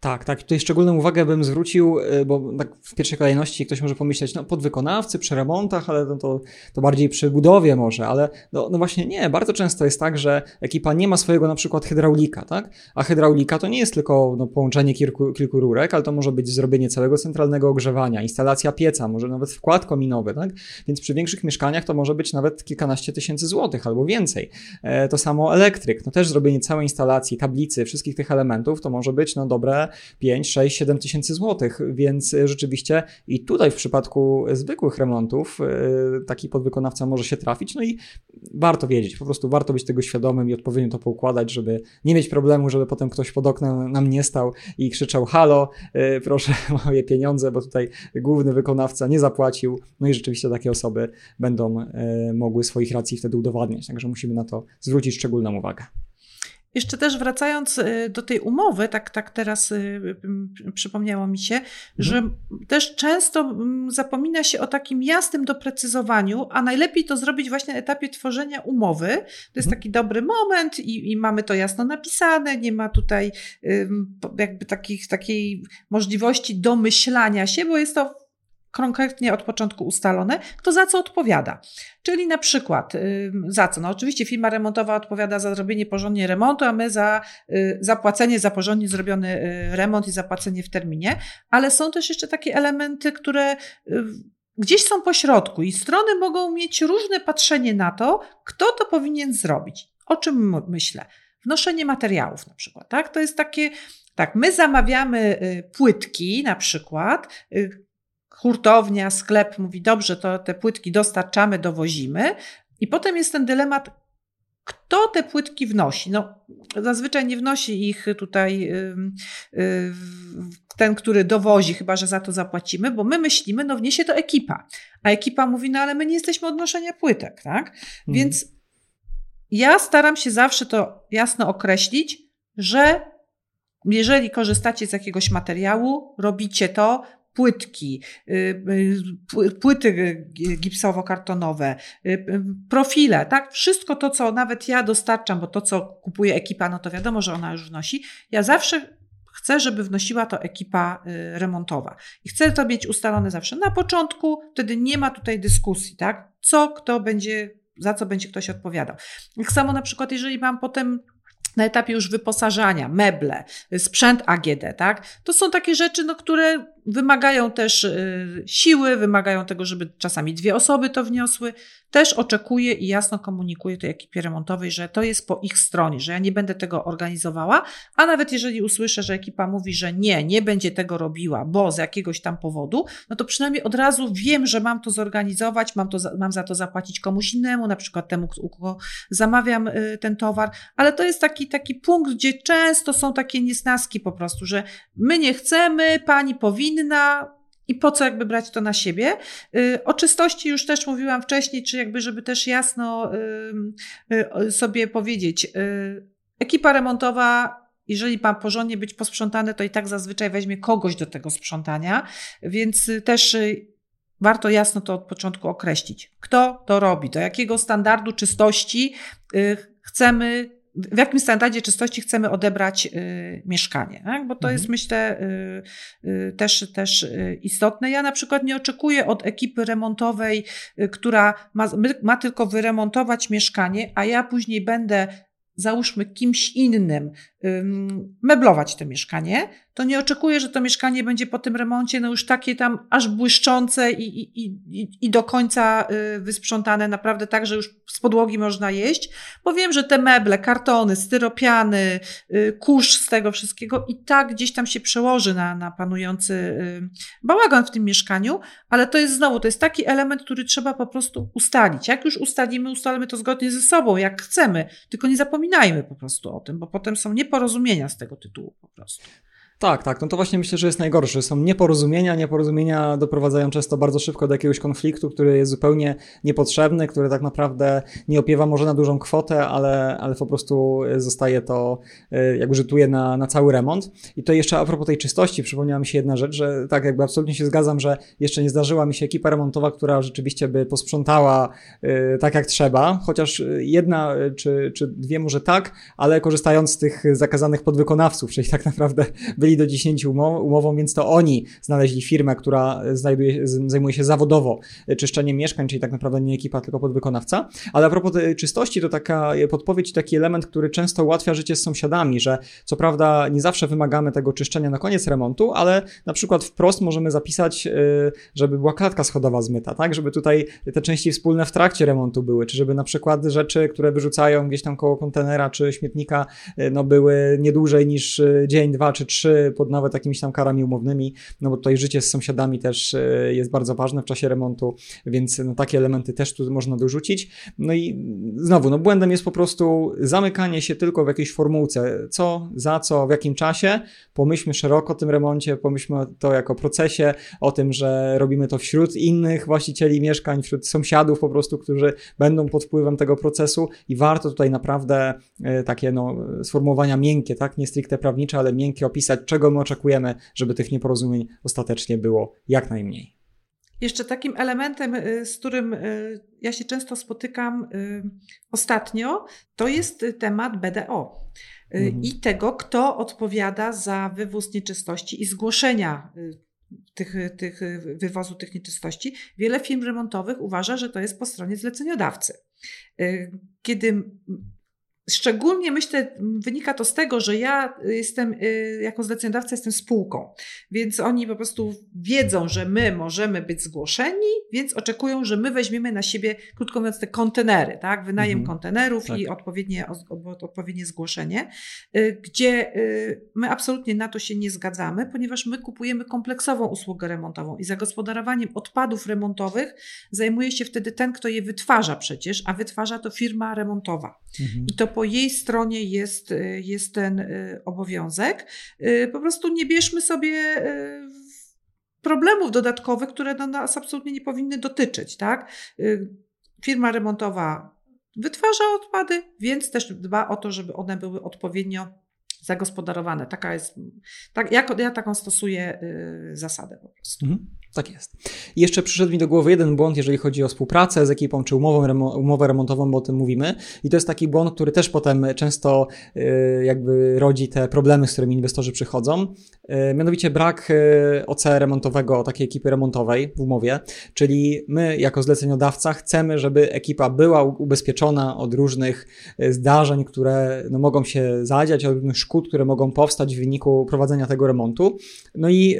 Tak, tak. Tutaj szczególną uwagę bym zwrócił, y, bo tak w pierwszej kolejności ktoś może pomyśleć, no podwykonawcy przy remontach, ale no to, to bardziej przy budowie może, ale no, no właśnie nie. Bardzo często jest tak, że ekipa nie ma swojego na przykład hydraulika, tak? A hydraulika to nie jest tylko no, połączenie kilku, kilku rurek, ale to może być zrobienie całego centralnego ogrzewania, instalacja pieca, może nawet wkład kominowy, tak? Więc przy większych mieszkaniach to może być nawet kilkanaście tysięcy złotych albo więcej. E, to samo elektryk, no też zrobienie całej instalacji, tablicy, wszystkich tych elementów to może być no dobre 5, 6, 7 tysięcy złotych, więc e, rzeczywiście i tutaj w przypadku zwykłych remontów e, taki podwykonawca może się trafić, no i warto wiedzieć, po prostu warto być tego świadomym i odpowiednio to poukładać, żeby nie mieć problemu, żeby potem ktoś pod oknem nam nie stał i krzyczał halo, e, proszę moje pieniądze, bo tutaj główny wykonawca nie zapłacił, no i rzeczywiście takie osoby będą mogły swoich racji wtedy udowadniać, także musimy na to zwrócić szczególną uwagę. Jeszcze też wracając y, do tej umowy, tak, tak teraz y, przypomniało mi się, mhm. że też często zapomina się o takim jasnym doprecyzowaniu, a najlepiej to zrobić właśnie na etapie tworzenia umowy. To jest mhm. taki dobry moment i, i mamy to jasno napisane, nie ma tutaj jakby takich, takiej możliwości domyślania się, bo jest to konkretnie od początku ustalone, kto za co odpowiada. Czyli na przykład za co? No oczywiście firma remontowa odpowiada za zrobienie porządnie remontu, a my za y, zapłacenie za porządnie zrobiony y, remont i zapłacenie w terminie, ale są też jeszcze takie elementy, które y, gdzieś są po środku i strony mogą mieć różne patrzenie na to, kto to powinien zrobić. O czym myślę? Wnoszenie materiałów na przykład, tak? To jest takie tak, my zamawiamy płytki na przykład, hurtownia, sklep mówi, dobrze, to te płytki dostarczamy, dowozimy. I potem jest ten dylemat, kto te płytki wnosi? No, zazwyczaj nie wnosi ich tutaj ten, który dowozi, chyba że za to zapłacimy, bo my myślimy, no wniesie to ekipa. A ekipa mówi, no ale my nie jesteśmy od noszenia płytek, tak? Mhm. Więc ja staram się zawsze to jasno określić, że jeżeli korzystacie z jakiegoś materiału, robicie to, płytki, y, y, płyty gipsowo-kartonowe, y, profile, tak? Wszystko to, co nawet ja dostarczam, bo to, co kupuje ekipa, no to wiadomo, że ona już wnosi. Ja zawsze chcę, żeby wnosiła to ekipa remontowa. I chcę to mieć ustalone zawsze na początku, wtedy nie ma tutaj dyskusji, tak? Co kto będzie, za co będzie ktoś odpowiadał. Tak samo na przykład, jeżeli mam potem na etapie już wyposażania, meble, sprzęt AGD, tak? To są takie rzeczy, no, które wymagają też y, siły, wymagają tego, żeby czasami dwie osoby to wniosły. Też oczekuję i jasno komunikuję tej ekipie remontowej, że to jest po ich stronie, że ja nie będę tego organizowała, a nawet jeżeli usłyszę, że ekipa mówi, że nie, nie będzie tego robiła, bo z jakiegoś tam powodu, no to przynajmniej od razu wiem, że mam to zorganizować, mam, to, mam za to zapłacić komuś innemu, na przykład temu, u kogo zamawiam y, ten towar, ale to jest taki, taki punkt, gdzie często są takie niesnaski po prostu, że my nie chcemy, pani powinna, inna i po co jakby brać to na siebie. Y, o czystości już też mówiłam wcześniej, czy jakby, żeby też jasno y, y, sobie powiedzieć. Ekipa remontowa jeżeli ma porządnie być posprzątane, to i tak zazwyczaj weźmie kogoś do tego sprzątania, więc też warto jasno to od początku określić. Kto to robi, do jakiego standardu czystości chcemy w jakim standardzie czystości chcemy odebrać y, mieszkanie, tak? bo to mhm. jest myślę y, y, też, też y, istotne. Ja na przykład nie oczekuję od ekipy remontowej, y, która ma, ma tylko wyremontować mieszkanie, a ja później będę załóżmy kimś innym meblować to mieszkanie, to nie oczekuję, że to mieszkanie będzie po tym remoncie no już takie tam aż błyszczące i, i, i, i do końca y, wysprzątane, naprawdę tak, że już z podłogi można jeść, bo wiem, że te meble, kartony, styropiany, y, kurz z tego wszystkiego i tak gdzieś tam się przełoży na, na panujący y, bałagan w tym mieszkaniu, ale to jest znowu, to jest taki element, który trzeba po prostu ustalić. Jak już ustalimy, ustalimy to zgodnie ze sobą, jak chcemy, tylko nie zapominajmy po prostu o tym, bo potem są nie nieporozumienia z tego tytułu po prostu. Tak, tak. No to właśnie myślę, że jest najgorsze. Są nieporozumienia. Nieporozumienia doprowadzają często bardzo szybko do jakiegoś konfliktu, który jest zupełnie niepotrzebny, który tak naprawdę nie opiewa może na dużą kwotę, ale, ale po prostu zostaje to, e, jakby rzutuje na, na cały remont. I to jeszcze a propos tej czystości, przypomniała mi się jedna rzecz, że tak, jakby absolutnie się zgadzam, że jeszcze nie zdarzyła mi się ekipa remontowa, która rzeczywiście by posprzątała y, tak jak trzeba, chociaż jedna e, czy, czy dwie może tak, ale korzystając z tych zakazanych podwykonawców, czyli tak naprawdę byli do 10 umową, więc to oni znaleźli firmę, która znajduje, zajmuje się zawodowo czyszczeniem mieszkań, czyli tak naprawdę nie ekipa, tylko podwykonawca. Ale a propos czystości, to taka podpowiedź, taki element, który często ułatwia życie z sąsiadami, że co prawda nie zawsze wymagamy tego czyszczenia na koniec remontu, ale na przykład wprost możemy zapisać, y, żeby była klatka schodowa zmyta, tak? Żeby tutaj te części wspólne w trakcie remontu były, czy żeby na przykład rzeczy, które wyrzucają gdzieś tam koło kontenera czy śmietnika, y, no były nie dłużej niż y, dzień, dwa czy trzy pod nawet jakimiś tam karami umownymi, no bo tutaj życie z sąsiadami też e, jest bardzo ważne w czasie remontu, więc no, takie elementy też tu można dorzucić. No i znowu, no błędem jest po prostu zamykanie się tylko w jakiejś formułce, co, za co, w jakim czasie. Pomyślmy szeroko o tym remoncie, pomyślmy to jako procesie, o tym, że robimy to wśród innych właścicieli mieszkań, wśród sąsiadów po prostu, którzy będą pod wpływem tego procesu i warto tutaj naprawdę e, takie no, sformułowania miękkie, tak, nie stricte prawnicze, ale miękkie opisać, czego my oczekujemy, żeby tych nieporozumień ostatecznie było jak najmniej. Jeszcze takim elementem, y, z którym y, ja się często spotykam y, ostatnio, to jest temat BDO mhm. i tego, kto odpowiada za wywóz nieczystości i zgłoszenia tych, tych wywozu tych nieczystości. Wiele firm remontowych uważa, że to jest po stronie zleceniodawcy. Kiedy Szczególnie myślę, wynika to z tego, że ja jestem, y, jako zleceniodawca jestem spółką, więc oni po prostu wiedzą, że my możemy być zgłoszeni, więc oczekują, że my weźmiemy na siebie, krótko mówiąc, te kontenery, tak? Wynajem mhm. kontenerów tak. i odpowiednie, odpowiednie zgłoszenie, y, gdzie y, my absolutnie na to się nie zgadzamy, ponieważ my kupujemy kompleksową usługę remontową i zagospodarowaniem odpadów remontowych zajmuje się wtedy ten, kto je wytwarza przecież, a wytwarza to firma remontowa. Mhm. I to po jej stronie jest, y, jest ten y, obowiązek. Y, po prostu nie bierzmy sobie problemów dodatkowych, które nas absolutnie nie powinny dotyczyć. Tak? Firma remontowa wytwarza odpady, więc też dba o to, żeby one były odpowiednio zagospodarowane. Taka jest, tak, ja, ja taką stosuję zasadę po prostu. Mhm. Tak jest. I jeszcze przyszedł mi do głowy jeden błąd, jeżeli chodzi o współpracę z ekipą czy umowę, remo umowę remontową, bo o tym mówimy. I to jest taki błąd, który też potem często y, jakby rodzi te problemy, z którymi inwestorzy przychodzą. Y, mianowicie brak y, OC remontowego takiej ekipy remontowej w umowie. Czyli my jako zleceniodawca chcemy, żeby ekipa była ubezpieczona od różnych y, zdarzeń, które no, mogą się zadziać, od różnych szkód, które mogą powstać w wyniku prowadzenia tego remontu. No i,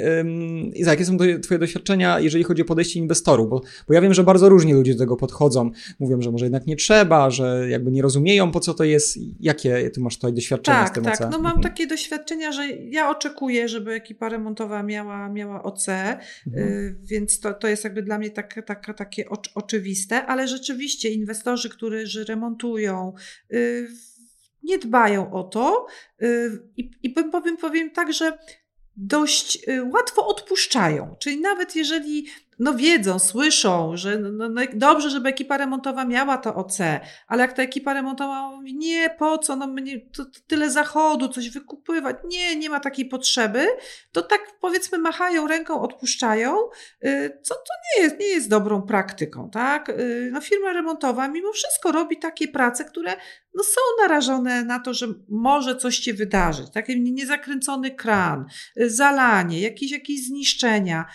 i jakie są Twoje doświadczenia doświadczenia, jeżeli chodzi o podejście inwestorów, bo, bo ja wiem, że bardzo różni ludzie do tego podchodzą. Mówią, że może jednak nie trzeba, że jakby nie rozumieją, po co to jest. Jakie ty masz tutaj doświadczenia tak, z tym tak. OC? Tak, no mam mhm. takie doświadczenia, że ja oczekuję, żeby ekipa remontowa miała, miała OC, mhm. y, więc to, to jest jakby dla mnie tak, tak, takie oczywiste, ale rzeczywiście inwestorzy, którzy remontują, y, nie dbają o to y, i, i powiem, powiem tak, że dość y, łatwo odpuszczają. Czyli nawet jeżeli no wiedzą, słyszą, że no, no, no, dobrze, żeby ekipa remontowa miała to OC, ale jak ta ekipa remontowa mówi, nie, po co, no mnie, to, to tyle zachodu, coś wykupywać, nie, nie ma takiej potrzeby, to tak powiedzmy machają ręką, odpuszczają, y, co to nie jest, nie jest dobrą praktyką, tak? Y, no firma remontowa mimo wszystko robi takie prace, które no są narażone na to, że może coś się wydarzyć, taki niezakręcony kran, y, zalanie, jakieś, jakieś zniszczenia,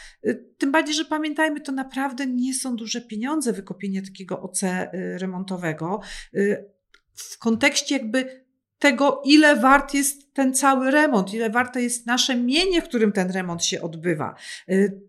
tym bardziej, że pamiętajmy, to naprawdę nie są duże pieniądze wykupienie takiego OC y, remontowego. Y, w kontekście jakby tego, ile wart jest ten cały remont, ile warte jest nasze mienie, w którym ten remont się odbywa. Y,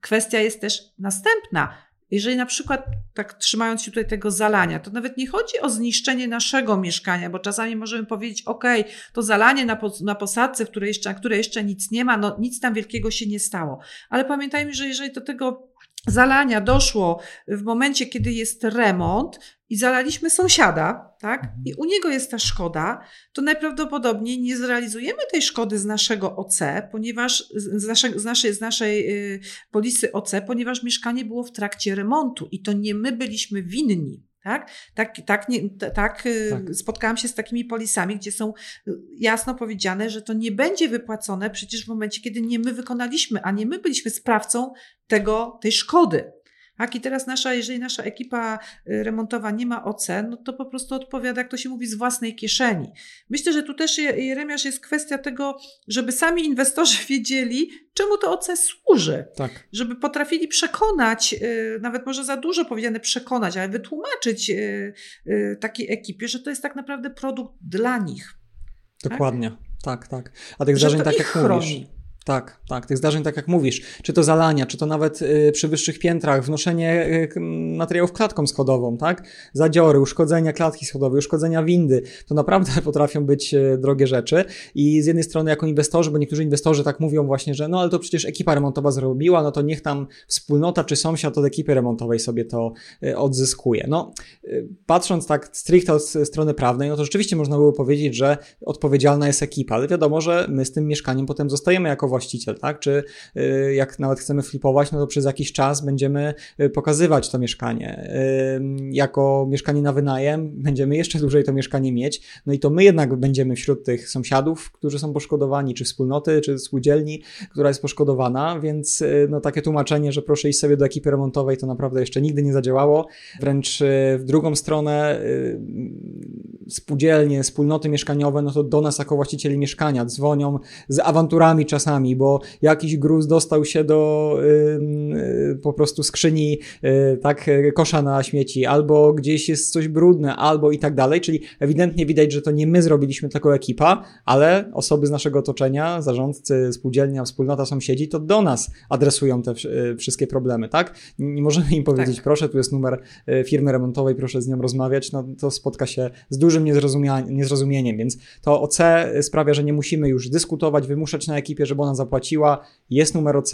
kwestia jest też następna. Jeżeli na przykład, tak trzymając się tutaj tego zalania, to nawet nie chodzi o zniszczenie naszego mieszkania, bo czasami możemy powiedzieć, ok, to zalanie na, na posadce, w której jeszcze, na której jeszcze nic nie ma, no nic tam wielkiego się nie stało. Ale pamiętajmy, że jeżeli do tego zalania doszło w momencie, kiedy jest remont i zalaliśmy sąsiada, tak, mhm. i u niego jest ta szkoda, to najprawdopodobniej nie zrealizujemy tej szkody z naszego OC, ponieważ z, nasze, z naszej, z naszej y, polisy OC, ponieważ mieszkanie było w trakcie remontu i to nie my byliśmy winni. Tak, tak, tak, nie, tak, y, tak, spotkałam się z takimi polisami, gdzie są y, jasno powiedziane, że to nie będzie wypłacone przecież w momencie, kiedy nie my wykonaliśmy, a nie my byliśmy sprawcą tego, tej szkody. Tak, i teraz nasza, jeżeli nasza ekipa y, remontowa nie ma ocen, no to po prostu odpowiada, jak to się mówi, z własnej kieszeni. Myślę, że tu też, Jeremiasz, jest kwestia tego, żeby sami inwestorzy wiedzieli, czemu to OC służy. Tak. Żeby potrafili przekonać, y, nawet może za dużo powiedziane przekonać, ale wytłumaczyć y, takiej ekipie, że to jest tak naprawdę produkt dla nich. Dokładnie. Tak, tak. tak. A tych zdarzeń, tak jak chroni. mówisz. Tak, tak, tych zdarzeń, tak jak mówisz, czy to zalania, czy to nawet y, przy wyższych piętrach, wnoszenie y, materiałów klatką schodową, tak? Zadziory, uszkodzenia klatki schodowej, uszkodzenia windy, to naprawdę potrafią być y, drogie rzeczy. I z jednej strony, jako inwestorzy, bo niektórzy inwestorzy tak mówią właśnie, że no ale to przecież ekipa remontowa zrobiła, no to niech tam wspólnota czy sąsiad od ekipy remontowej sobie to odzyskuje. No, patrząc tak stricte od strony prawnej, no to rzeczywiście można było powiedzieć, że odpowiedzialna jest ekipa, ale wiadomo, że my z tym mieszkaniem potem zostajemy jako właściciel, tak? Czy y, jak nawet chcemy flipować, no to przez jakiś czas będziemy y, pokazywać to mieszkanie. Y, jako mieszkanie na wynajem będziemy jeszcze dłużej to mieszkanie mieć, no i to my jednak będziemy wśród tych sąsiadów, którzy są poszkodowani, czy wspólnoty, czy spółdzielni, która jest poszkodowana, więc no takie tłumaczenie, że proszę iść sobie do ekipy remontowej, to naprawdę jeszcze nigdy nie zadziałało. Wręcz w drugą stronę spółdzielnie, wspólnoty mieszkaniowe, no to do nas jako właścicieli mieszkania dzwonią z awanturami czasami, bo jakiś gruz dostał się do y, po prostu skrzyni, y, tak, kosza na śmieci, albo gdzieś jest coś brudne, albo i tak dalej, czyli ewidentnie widać, że to nie my zrobiliśmy tylko ekipa, ale osoby z naszego otoczenia, zarządcy, spółdzielnia, wspólnota, sąsiedzi, to do nas adresują te y, wszystkie problemy, tak? Nie możemy im powiedzieć, tak. proszę, tu jest numer y, firmy remontowej, proszę z nią rozmawiać, no to spotka się z dużym niezrozumieniem, więc to OC sprawia, że nie musimy już dyskutować, wymuszać na ekipie, żeby ona zapłaciła, jest numer OC,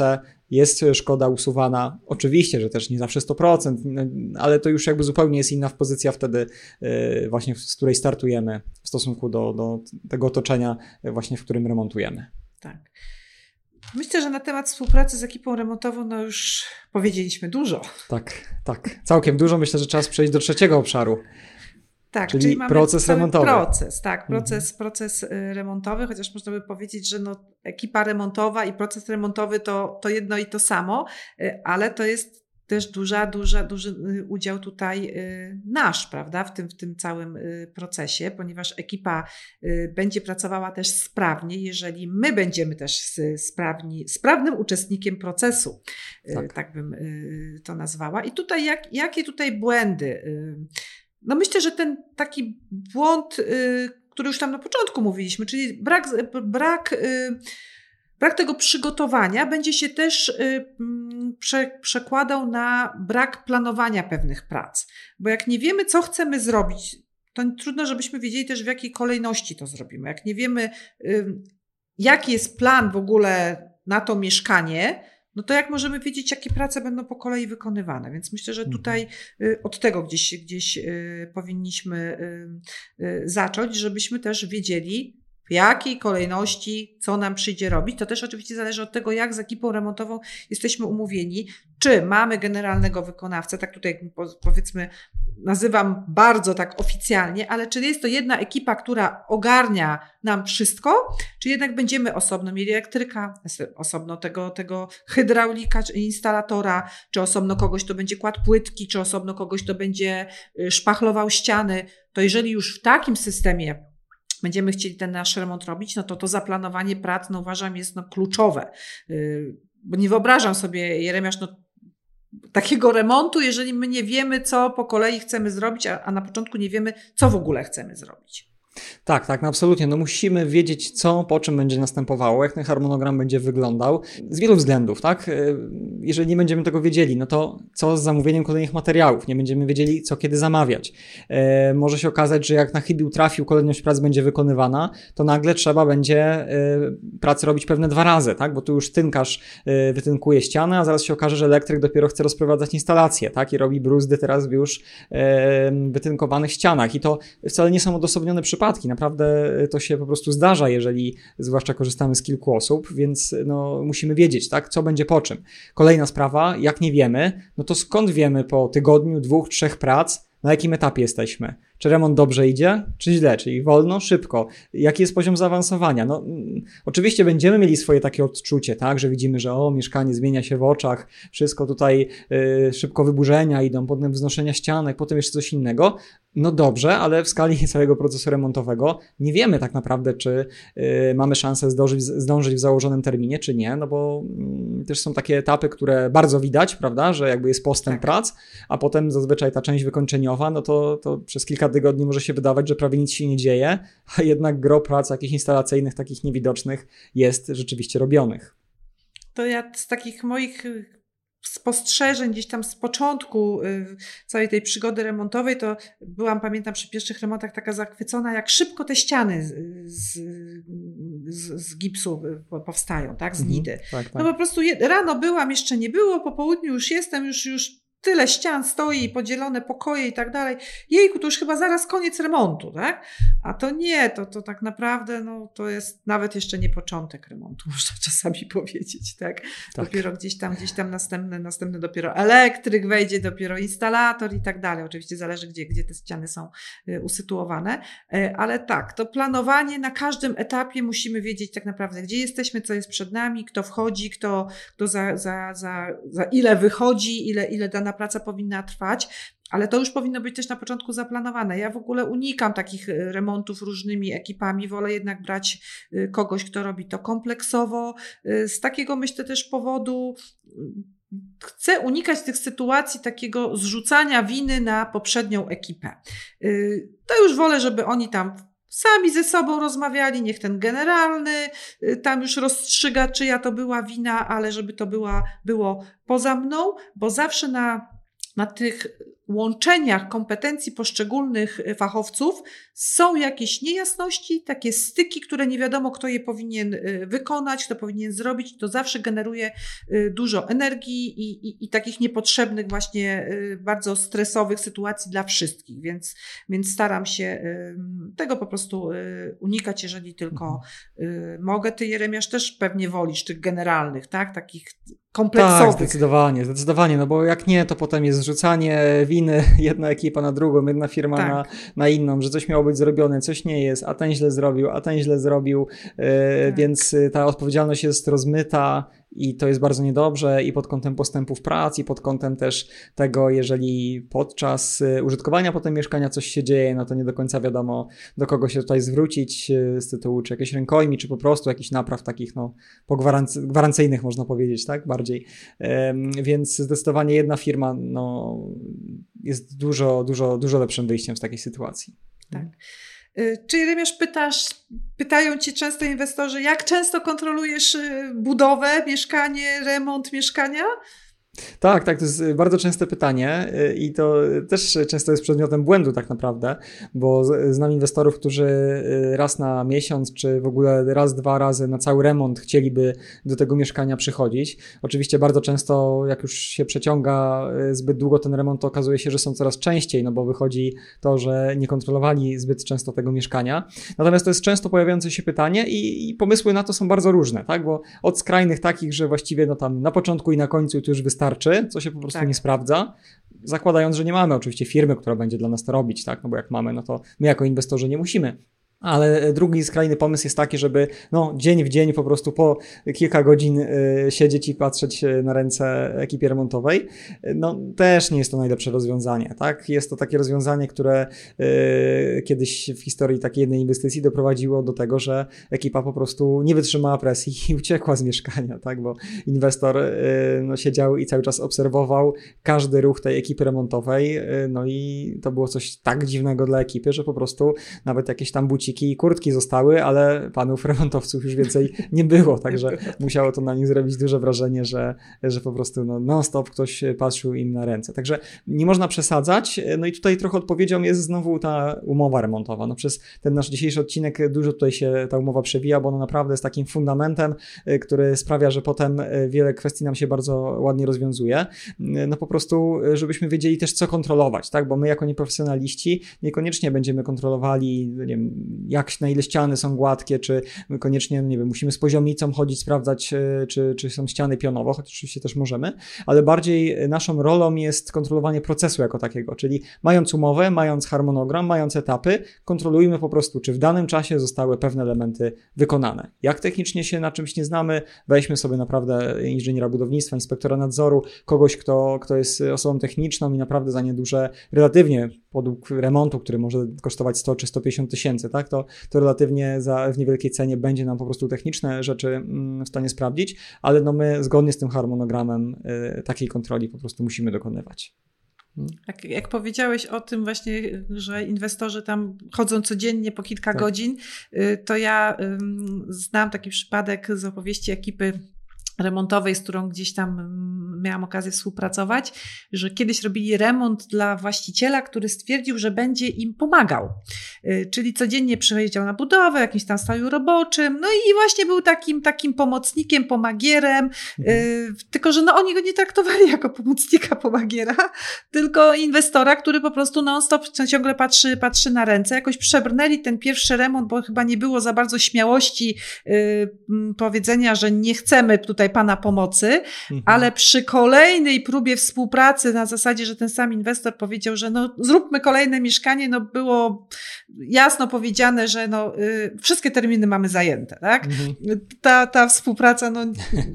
jest szkoda usuwana. Oczywiście, że też nie zawsze 100%, no, ale to już jakby zupełnie jest inna pozycja wtedy, y, właśnie z której startujemy w stosunku do, do tego otoczenia, właśnie w którym remontujemy. Tak. Myślę, że na temat współpracy z ekipą remontową no już powiedzieliśmy dużo. Tak, tak. Całkiem dużo. Myślę, że czas przejść do trzeciego obszaru. Tak, czyli, czyli proces remontowy. Proces, tak, proces, mhm. proces y, remontowy, chociaż można by powiedzieć, że no, ekipa remontowa i proces remontowy to, to jedno i to samo, y, ale to jest też duża, duża, duży y, udział tutaj nasz, prawda, w tym, w tym całym procesie, ponieważ ekipa będzie pracowała też sprawnie, jeżeli my będziemy też sprawni, sprawnym uczestnikiem procesu, tak, tak bym to nazwała. I tutaj jak, jakie tutaj błędy no myślę, że ten taki błąd, y, który już tam na początku mówiliśmy, czyli brak, brak, y, brak tego przygotowania będzie się też y, mm, prze, przekładał na brak planowania pewnych prac. Bo jak nie wiemy, co chcemy zrobić, to trudno, żebyśmy wiedzieli też, w jakiej kolejności to zrobimy. Jak nie wiemy, jaki jest plan w ogóle na to mieszkanie, no to jak możemy wiedzieć, jakie prace będą po kolei wykonywane? Więc myślę, że tutaj mhm. y, od tego gdzieś, gdzieś y, powinniśmy y, zacząć, żebyśmy też wiedzieli, w jakiej kolejności, co nam przyjdzie robić. To też oczywiście zależy od tego, jak z ekipą remontową jesteśmy umówieni, czy mamy generalnego wykonawcę, tak tutaj powiedzmy nazywam bardzo tak oficjalnie, ale czy jest to jedna ekipa, która ogarnia nam wszystko, czy jednak będziemy osobno mieli elektryka, osobno tego, tego hydraulika, czy instalatora, czy osobno kogoś, kto będzie kładł płytki, czy osobno kogoś, kto będzie y, szpachlował ściany, to jeżeli już w takim systemie będziemy chcieli ten nasz remont robić, no to to zaplanowanie prac, no uważam, jest no kluczowe. Y, bo nie wyobrażam sobie, Jeremiasz, no takiego remontu, jeżeli my nie wiemy, co po kolei chcemy zrobić, a, a na początku nie wiemy, co w ogóle chcemy zrobić. Tak, tak, no absolutnie. No musimy wiedzieć, co po czym będzie następowało, jak ten harmonogram będzie wyglądał, z wielu względów, tak? E, jeżeli nie będziemy tego wiedzieli, no to co z zamówieniem kolejnych materiałów? Nie będziemy wiedzieli, co kiedy zamawiać. E, może się okazać, że jak na chybił trafił, kolejność prac będzie wykonywana, to nagle trzeba będzie e, pracy robić pewne dwa razy, tak? Bo tu już tynkarz wytynkuje ścianę, a zaraz się okaże, że elektryk dopiero chce rozprowadzać instalację, tak? I robi bruzdy teraz w już wytynkowanych ścianach. I to wcale nie są odosobnione przypadki. Naprawdę to się po prostu zdarza, jeżeli zwłaszcza korzystamy z kilku osób, więc no, musimy wiedzieć, tak, co będzie po czym. Kolejna sprawa, jak nie wiemy, no to skąd wiemy po tygodniu, dwóch, trzech prac, na jakim etapie jesteśmy? Czy remont dobrze idzie, czy źle, czyli wolno, szybko? Jaki jest poziom zaawansowania? No, mm, oczywiście będziemy mieli swoje takie odczucie, tak, że widzimy, że o, mieszkanie zmienia się w oczach, wszystko tutaj y, szybko wyburzenia idą, potem wznoszenia ścianek, potem jeszcze coś innego. No dobrze, ale w skali całego procesu remontowego nie wiemy tak naprawdę, czy y, mamy szansę zdążyć, zdążyć w założonym terminie, czy nie, no bo y, też są takie etapy, które bardzo widać, prawda, że jakby jest postęp tak. prac, a potem zazwyczaj ta część wykończeniowa, no to, to przez kilka tygodni może się wydawać, że prawie nic się nie dzieje, a jednak gro prac jakichś instalacyjnych, takich niewidocznych jest rzeczywiście robionych. To ja z takich moich spostrzeżeń gdzieś tam z początku y, całej tej przygody remontowej, to byłam, pamiętam, przy pierwszych remontach taka zachwycona, jak szybko te ściany z, z, z gipsu y, powstają, tak, z mhm, nidy. tak, tak. No po prostu rano byłam, jeszcze nie było, po południu już jestem, już, już tyle ścian stoi, podzielone pokoje i tak dalej. Jejku, to już chyba zaraz koniec remontu, tak? A to nie, to, to tak naprawdę, no, to jest nawet jeszcze nie początek remontu, można czasami powiedzieć, tak? tak? Dopiero gdzieś tam, gdzieś tam następny, następny dopiero elektryk wejdzie, dopiero instalator i tak dalej. Oczywiście zależy, gdzie, gdzie te ściany są y, usytuowane, y, ale tak, to planowanie na każdym etapie musimy wiedzieć tak naprawdę, gdzie jesteśmy, co jest przed nami, kto wchodzi, kto, kto za, za, za, za ile wychodzi, ile, ile dana praca powinna trwać. ale to już powinno być też na początku zaplanowane. Ja w ogóle unikam takich y, remontów różnymi ekipami, wolę jednak brać y, kogoś, kto robi to kompleksowo. Z takiego myślę też powodu chcę unikać tych sytuacji takiego zrzucania winy na poprzednią ekipę. To już wolę, żeby oni tam sami ze sobą rozmawiali, niech ten generalny y, tam już rozstrzyga, czyja to była wina, ale żeby to była, było poza mną, bo zawsze na, na tych łączeniach kompetencji poszczególnych y, fachowców są jakieś niejasności, takie styki, które nie wiadomo, kto je powinien y, wykonać, kto powinien zrobić. To zawsze generuje y, dużo energii i, i, i takich niepotrzebnych, właśnie bardzo stresowych sytuacji dla wszystkich, więc, więc staram się tego po prostu unikać, jeżeli tylko mhm. mogę. Ty, Jeremiasz, też pewnie wolisz tych generalnych, tak? Takich kompleksowych. Tak, zdecydowanie, zdecydowanie, no bo jak nie, to potem jest zrzucanie winy jedna ekipa na drugą, jedna firma tak. na, na inną, że coś miało być zrobione, coś nie jest, a ten źle zrobił, a ten źle zrobił, yy, tak. więc y, ta odpowiedzialność jest rozmyta, i to jest bardzo niedobrze i pod kątem postępów prac, i pod kątem też tego, jeżeli podczas y, użytkowania potem mieszkania coś się dzieje, no to nie do końca wiadomo, do kogo się tutaj zwrócić y, z tytułu, czy jakieś rękojmi, czy po prostu jakichś napraw takich, no, pogwarancyjnych można powiedzieć, tak, bardziej. Więc zdecydowanie jedna firma, no, jest dużo, dużo, dużo lepszym wyjściem z takiej sytuacji. Tak. Y, czy Jeremiasz pytasz, pytają cię często inwestorzy, jak często kontrolujesz y, budowę, mieszkanie, remont mieszkania? Tak, tak, to jest y, bardzo częste pytanie y, i to też często jest przedmiotem błędu tak naprawdę, bo znam inwestorów, którzy y, raz na miesiąc, czy w ogóle raz, dwa razy na cały remont chcieliby do tego mieszkania przychodzić. Oczywiście bardzo często, jak już się przeciąga zbyt długo ten remont, to okazuje się, że są coraz częściej, no bo wychodzi to, że nie kontrolowali zbyt często tego mieszkania. Natomiast to jest często pojawiające się pytanie i, i pomysły na to są bardzo różne, tak, bo od skrajnych takich, że właściwie no tam na początku i na końcu to już wystarczy, wystarczy, co się po prostu tak. nie sprawdza, zakładając, że nie mamy oczywiście firmy, która będzie dla nas to robić, tak? No bo jak mamy, no to my jako inwestorzy nie musimy ale drugi skrajny pomysł jest taki, żeby no, dzień w dzień po prostu po kilka godzin y, siedzieć i patrzeć y, na ręce ekipie remontowej. No też nie jest to najlepsze rozwiązanie, tak? Jest to takie rozwiązanie, które kiedyś w historii takiej jednej inwestycji doprowadziło do tego, że ekipa po prostu nie wytrzymała presji i uciekła z mieszkania, tak? Bo inwestor no, siedział i cały czas obserwował każdy ruch tej ekipy remontowej, no i to było coś tak dziwnego dla ekipy, że po prostu nawet jakieś tam buci buciki i kurtki zostały, ale panów remontowców już więcej nie było, także musiało to na nich zrobić duże wrażenie, że, że po prostu no, non-stop ktoś patrzył im na ręce. Także nie można przesadzać. No i tutaj trochę odpowiedzią jest znowu ta umowa remontowa. No przez ten nasz dzisiejszy odcinek dużo tutaj się ta umowa przewija, bo ona naprawdę jest takim fundamentem, y, który sprawia, że potem y, wiele kwestii nam się bardzo ładnie rozwiązuje. Y, no po prostu, żebyśmy wiedzieli też, co kontrolować, tak? Bo my jako nieprofesjonaliści niekoniecznie będziemy kontrolowali, nie wiem, jak, na ile ściany są gładkie, czy koniecznie, nie wiem, musimy z poziomicą chodzić, sprawdzać, e, czy, czy są ściany pionowo, choć oczywiście też możemy, ale bardziej naszą rolą jest kontrolowanie procesu jako takiego, czyli mając umowę, mając harmonogram, mając etapy, kontrolujmy po prostu, czy w danym czasie zostały pewne elementy wykonane. Jak technicznie się na czymś nie znamy, weźmy sobie naprawdę inżyniera budownictwa, inspektora nadzoru, kogoś, kto, kto jest osobą techniczną i naprawdę za nieduże, relatywnie podług remontu, który może kosztować 100 czy 150 tysięcy, tak, to, to relatywnie za, w niewielkiej cenie będzie nam po prostu techniczne rzeczy mm, w stanie sprawdzić, ale no my zgodnie z tym harmonogramem y, takiej kontroli po prostu musimy dokonywać. Hmm? Jak, jak, powiedziałeś o tym właśnie, że inwestorzy tam chodzą codziennie po kilka tak. godzin, y, to ja znam taki przypadek z opowieści ekipy remontowej, z którą gdzieś tam mm, miałam okazję współpracować, że kiedyś robili remont dla właściciela, który stwierdził, że będzie im pomagał. Y, czyli codziennie przyjeżdżał na budowę, jakimś tam staju roboczym, no i właśnie był takim, takim pomocnikiem, pomagierem, mhm. tylko że no oni go nie traktowali jako pomocnika, pomagiera, tylko inwestora, który po prostu non-stop ciągle patrzy, patrzy na ręce. Jakoś przebrnęli ten pierwszy remont, bo chyba nie było za bardzo śmiałości yy, powiedzenia, że nie chcemy tutaj Pana pomocy, mhm. ale przy kolejnej próbie współpracy na zasadzie, że ten sam inwestor powiedział, że no zróbmy kolejne mieszkanie, no było jasno powiedziane, że no y, wszystkie terminy mamy zajęte, tak? Mhm. Ta, ta współpraca, no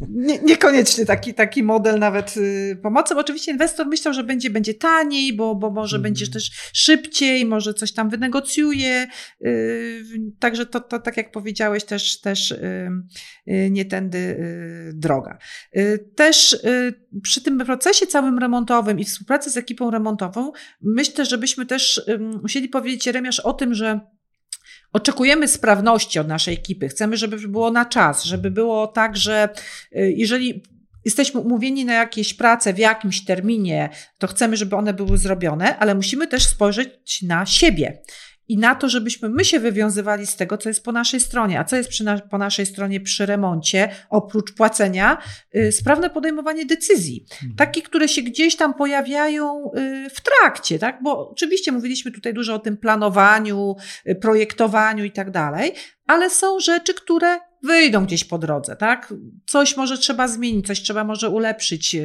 nie, niekoniecznie taki, taki model nawet y, pomocy, bo oczywiście inwestor myślał, że będzie, będzie taniej, bo, bo może mhm. będzie też szybciej, może coś tam wynegocjuje, y, także to, to tak jak powiedziałeś też, też y, y, nie tędy y, droga. Też przy tym procesie całym remontowym i współpracy z ekipą remontową myślę, żebyśmy też musieli powiedzieć Jeremiasz o tym, że Oczekujemy sprawności od naszej ekipy. Chcemy, żeby było na czas, żeby było tak, że jeżeli jesteśmy umówieni na jakieś prace w jakimś terminie, to chcemy, żeby one były zrobione, ale musimy też spojrzeć na siebie i na to, żebyśmy my się wywiązywali z tego, co jest po naszej stronie. A co jest na, po naszej stronie przy remoncie, oprócz płacenia? Yy, sprawne podejmowanie decyzji. Mhm. Takich, które się gdzieś tam pojawiają yy, w trakcie, tak? Bo oczywiście mówiliśmy tutaj dużo o tym planowaniu, yy, projektowaniu i tak dalej, ale są rzeczy, które wyjdą gdzieś po drodze, tak? Coś może trzeba zmienić, coś trzeba może ulepszyć,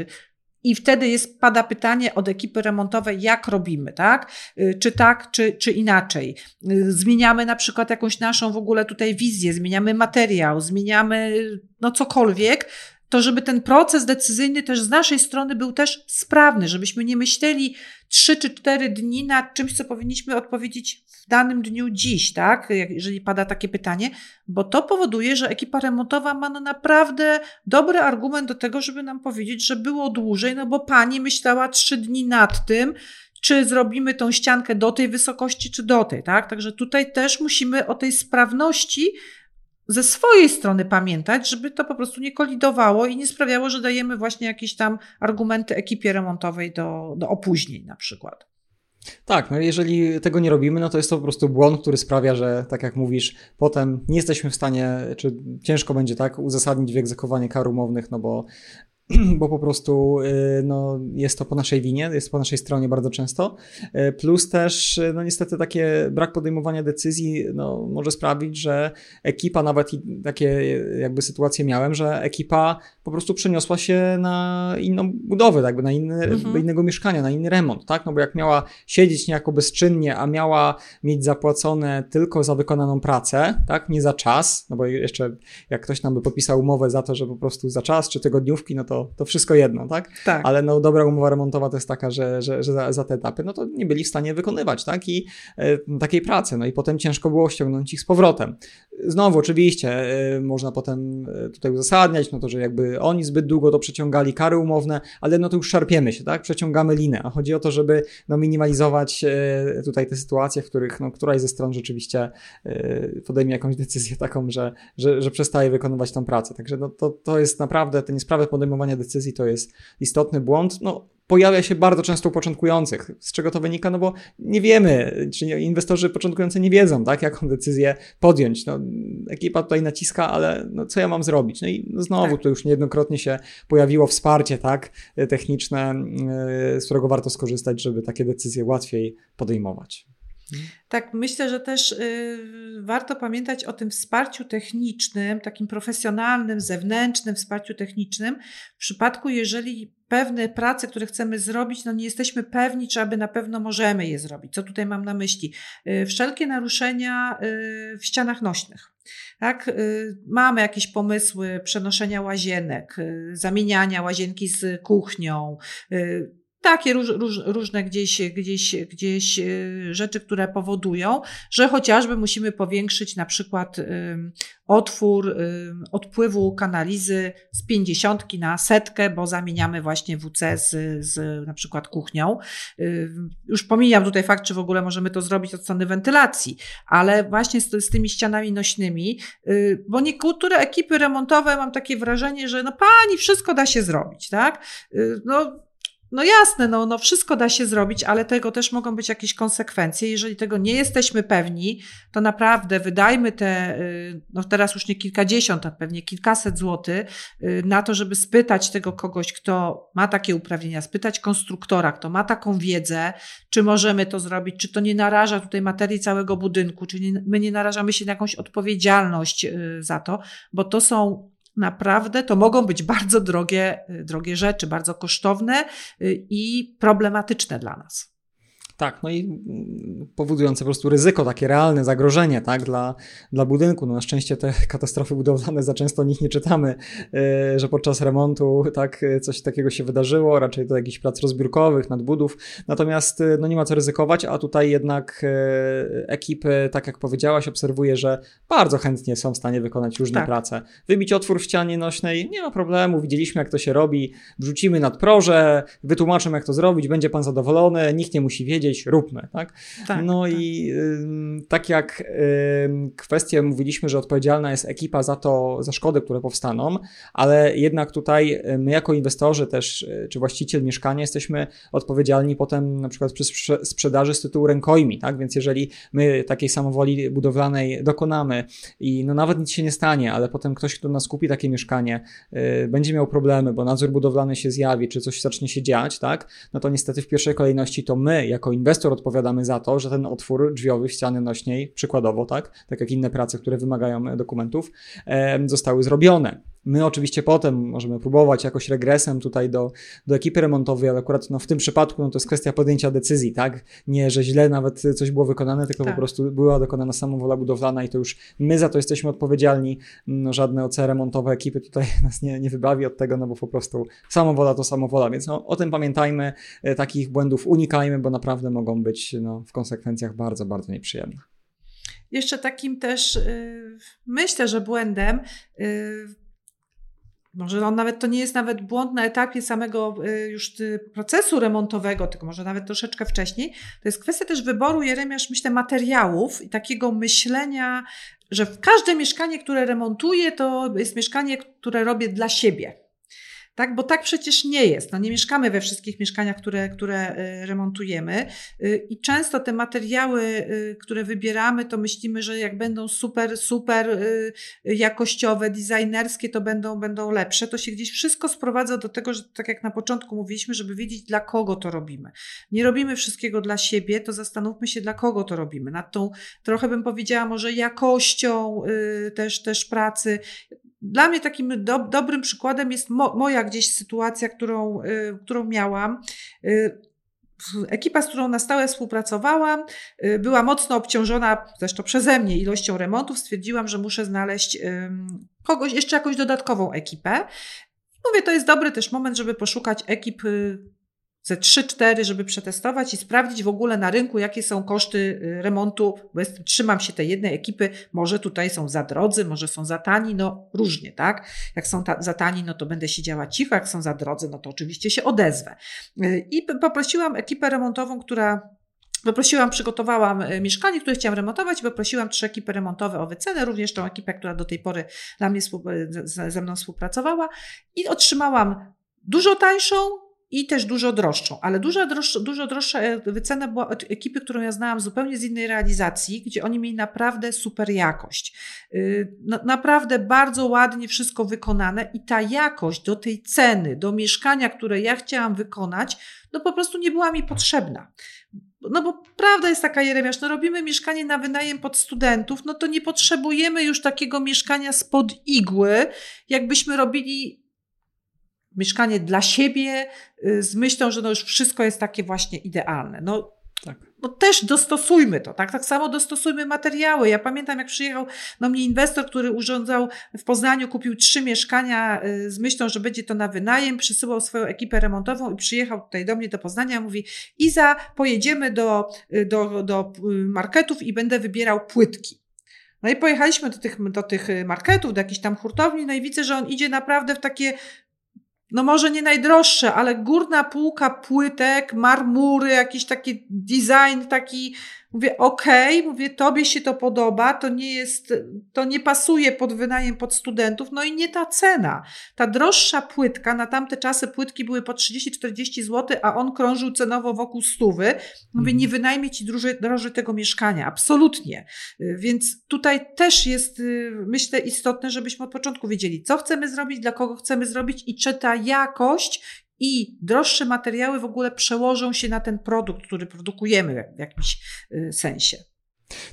i wtedy jest, pada pytanie od ekipy remontowej, jak robimy, tak? Y, czy tak, czy, czy inaczej. Y, zmieniamy na przykład jakąś naszą w ogóle tutaj wizję, zmieniamy materiał, zmieniamy no cokolwiek, to żeby ten proces decyzyjny też z naszej strony był też sprawny, żebyśmy nie myśleli trzy czy cztery dni nad czymś, co powinniśmy odpowiedzieć w danym dniu dziś, tak? Jeżeli pada takie pytanie, bo to powoduje, że ekipa remontowa ma no naprawdę dobry argument do tego, żeby nam powiedzieć, że było dłużej, no bo pani myślała trzy dni nad tym, czy zrobimy tą ściankę do tej wysokości, czy do tej, tak? Także tutaj też musimy o tej sprawności ze swojej strony pamiętać, żeby to po prostu nie kolidowało i nie sprawiało, że dajemy właśnie jakieś tam argumenty ekipie remontowej do, do opóźnień na przykład. Tak, no jeżeli tego nie robimy, no to jest to po prostu błąd, który sprawia, że tak jak mówisz, potem nie jesteśmy w stanie, czy ciężko będzie tak uzasadnić wyegzekwowanie kar umownych, no bo bo po prostu y, no, jest to po naszej winie, jest po naszej stronie bardzo często. Y, plus też, y, no niestety, takie brak podejmowania decyzji no, może sprawić, że ekipa, nawet takie jakby sytuacje miałem, że ekipa po prostu przeniosła się na inną budowę, jakby na inny, mhm. innego mieszkania, na inny remont, tak? No bo jak miała siedzieć niejako bezczynnie, a miała mieć zapłacone tylko za wykonaną pracę, tak? Nie za czas, no bo jeszcze jak ktoś nam by podpisał umowę za to, że po prostu za czas czy tygodniówki, no to to, wszystko jedno, tak? tak? Ale no dobra umowa remontowa to jest taka, że, że, że za, za, te etapy, no to nie byli w stanie wykonywać, tak? I e, takiej pracy, no i potem ciężko było ściągnąć ich z powrotem. Znowu, oczywiście, e, można potem e, tutaj uzasadniać, no to, że jakby oni zbyt długo to przeciągali kary umowne, ale no to już szarpiemy się, tak? Przeciągamy linę, a chodzi o to, żeby no minimalizować e, tutaj te sytuacje, w których no któraś ze stron rzeczywiście e, podejmie jakąś decyzję taką, że, że, że przestaje wykonywać tą pracę. Także no to, to jest naprawdę, te niesprawne podejmowanie podejmowania decyzji to jest istotny błąd. No, pojawia się bardzo często u początkujących. Z czego to wynika? No bo nie wiemy, czy inwestorzy początkujący nie wiedzą, tak, jaką decyzję podjąć. No, ekipa tutaj naciska, ale no, co ja mam zrobić? No i no, znowu tak. tu już niejednokrotnie się pojawiło wsparcie, tak, techniczne, y, z którego warto skorzystać, żeby takie decyzje łatwiej podejmować. Tak, myślę, że też y, warto pamiętać o tym wsparciu technicznym, takim profesjonalnym, zewnętrznym wsparciu technicznym, w przypadku, jeżeli pewne prace, które chcemy zrobić, no nie jesteśmy pewni, czy aby na pewno możemy je zrobić. Co tutaj mam na myśli? Y, wszelkie naruszenia y, w ścianach nośnych. Tak? Y, mamy jakieś pomysły przenoszenia łazienek, y, zamieniania łazienki z kuchnią, y, takie róż, róż, różne gdzieś, gdzieś, gdzieś y, rzeczy, które powodują, że chociażby musimy powiększyć na przykład otwór odpływu kanalizy z 50 na setkę, bo zamieniamy właśnie WC z, z na przykład kuchnią. Już pomijam tutaj fakt, czy w ogóle możemy to zrobić od strony wentylacji, ale właśnie z, z tymi ścianami nośnymi, bo niektóre ekipy remontowe mam takie wrażenie, że no pani, wszystko da się zrobić, tak? No no jasne, no, no wszystko da się zrobić, ale tego też mogą być jakieś konsekwencje. Jeżeli tego nie jesteśmy pewni, to naprawdę wydajmy te, y, no teraz już nie kilkadziesiąt, a pewnie kilkaset złotych y, na to, żeby spytać tego kogoś, kto ma takie uprawnienia, spytać konstruktora, kto ma taką wiedzę, czy możemy to zrobić, czy to nie naraża tutaj materii całego budynku, czy nie, my nie narażamy się na jakąś odpowiedzialność y, za to, bo to są naprawdę to mogą być bardzo drogie, drogie rzeczy, bardzo kosztowne i problematyczne dla nas. Tak, no i mm, powodujące po prostu ryzyko, takie realne zagrożenie tak, dla, dla budynku. No na szczęście te katastrofy budowlane za często o nich nie czytamy, yy, że podczas remontu tak, coś takiego się wydarzyło, raczej to jakichś prac rozbiórkowych, nadbudów. Natomiast yy, no nie ma co ryzykować, a tutaj jednak yy, ekipy, tak jak powiedziałaś, obserwuję, że bardzo chętnie są w stanie wykonać różne tak. prace. Wybić otwór w ścianie nośnej, nie ma problemu, widzieliśmy jak to się robi, wrzucimy nadproże, wytłumaczę jak to zrobić, będzie pan zadowolony, nikt nie musi wiedzieć, róbmy, tak? tak no tak. i y, tak jak y, kwestię mówiliśmy, że odpowiedzialna jest ekipa za to, za szkody, które powstaną, ale jednak tutaj my jako inwestorzy też, y, czy właściciel mieszkania jesteśmy odpowiedzialni potem na przykład przy sprzedaży z tytułu rękojmi, tak? Więc jeżeli my takiej samowoli budowlanej dokonamy i no nawet nic się nie stanie, ale potem ktoś, kto nas kupi takie mieszkanie, y, będzie miał problemy, bo nadzór budowlany się zjawi, czy coś zacznie się dziać, tak? No to niestety w pierwszej kolejności to my jako inwestor odpowiadamy za to, że ten otwór drzwiowy ściany nośnej, przykładowo, tak, tak jak inne prace, które wymagają dokumentów, zostały zrobione. My oczywiście potem możemy próbować jakoś regresem tutaj do, do ekipy remontowej, ale akurat no, w tym przypadku no, to jest kwestia podjęcia decyzji, tak? Nie, że źle nawet coś było wykonane, tylko tak. po prostu była dokonana samowola budowlana i to już my za to jesteśmy odpowiedzialni. No, żadne OC remontowe ekipy tutaj nas nie, nie wybawi od tego, no bo po prostu samowola to samowola, więc no, o tym pamiętajmy, e, takich błędów unikajmy, bo naprawdę mogą być no, w konsekwencjach bardzo, bardzo nieprzyjemne. Jeszcze takim też yy, myślę, że błędem yy, może on nawet to nie jest nawet błąd na etapie samego y, już y, procesu remontowego, tylko może nawet troszeczkę wcześniej. To jest kwestia też wyboru, Jeremiasz, myślę, materiałów i takiego myślenia, że każde mieszkanie, które remontuję, to jest mieszkanie, które robię dla siebie. Tak? Bo tak przecież nie jest. No nie mieszkamy we wszystkich mieszkaniach, które, które y, remontujemy y, i często te materiały, y, które wybieramy, to myślimy, że jak będą super, super jakościowe, designerskie, to będą, będą lepsze. To się gdzieś wszystko sprowadza do tego, że tak jak na początku mówiliśmy, żeby wiedzieć, dla kogo to robimy. Nie robimy wszystkiego dla siebie, to zastanówmy się, dla kogo to robimy. Nad tą, trochę bym powiedziała, może jakością też, też pracy dla mnie takim do, dobrym przykładem jest mo, moja gdzieś sytuacja, którą, y, którą miałam. Y, ekipa, z którą na stałe współpracowałam, y, była mocno obciążona, zresztą przeze mnie, ilością remontów. Stwierdziłam, że muszę znaleźć kogoś, jeszcze jakąś dodatkową ekipę. Mówię, to jest dobry też moment, żeby poszukać ekip ze 3-4, żeby przetestować i sprawdzić w ogóle na rynku, jakie są koszty y, remontu, bo jest, trzymam się tej jednej ekipy, może tutaj są za drodzy, może są za tani, no różnie, tak? Jak są ta, za tani, no to będę siedziała cicho, jak są za drodzy, no to oczywiście się odezwę. Y, I poprosiłam ekipę remontową, która Poprosiłam, przygotowałam y, mieszkanie, które chciałam remontować poprosiłam trzy ekipy remontowe o wycenę, również tą ekipę, która do tej pory dla mnie ze mną współpracowała i otrzymałam dużo tańszą, i też dużo droższą, ale dużo droższa, dużo droższa wycena była od ekipy, którą ja znałam zupełnie z innej realizacji, gdzie oni mieli naprawdę super jakość. Y, naprawdę bardzo ładnie wszystko wykonane i ta jakość do tej ceny, do mieszkania, które ja chciałam wykonać, no po prostu nie była mi potrzebna. No bo prawda jest taka, Jeremiasz, no robimy mieszkanie na wynajem pod studentów, no to nie potrzebujemy już takiego mieszkania spod igły, jakbyśmy robili mieszkanie dla siebie, y, z myślą, że no już wszystko jest takie właśnie idealne. No, tak. no też dostosujmy to, tak? Tak samo dostosujmy materiały. Ja pamiętam, jak przyjechał do mnie inwestor, który urządzał w Poznaniu, kupił trzy mieszkania y, z myślą, że będzie to na wynajem, przysyłał swoją ekipę remontową i przyjechał tutaj do mnie do Poznania, mówi Iza, pojedziemy do, y, do, do marketów i będę wybierał płytki. No i pojechaliśmy do tych, do tych marketów, do jakichś tam hurtowni, no i widzę, że on idzie naprawdę w takie no może nie najdroższe, ale górna półka płytek, marmury, jakiś taki design taki Mówię, okej, okay, mówię, tobie się to podoba, to nie jest, to nie pasuje pod wynajem pod studentów, no i nie ta cena. Ta droższa płytka, na tamte czasy płytki były po 30-40 zł, a on krążył cenowo wokół stówy. Mówię, nie mhm. wynajmie ci droży, droży tego mieszkania, absolutnie. Więc tutaj też jest, myślę, istotne, żebyśmy od początku wiedzieli, co chcemy zrobić, dla kogo chcemy zrobić i czy ta jakość i droższe materiały w ogóle przełożą się na ten produkt, który produkujemy w jakimś y, sensie.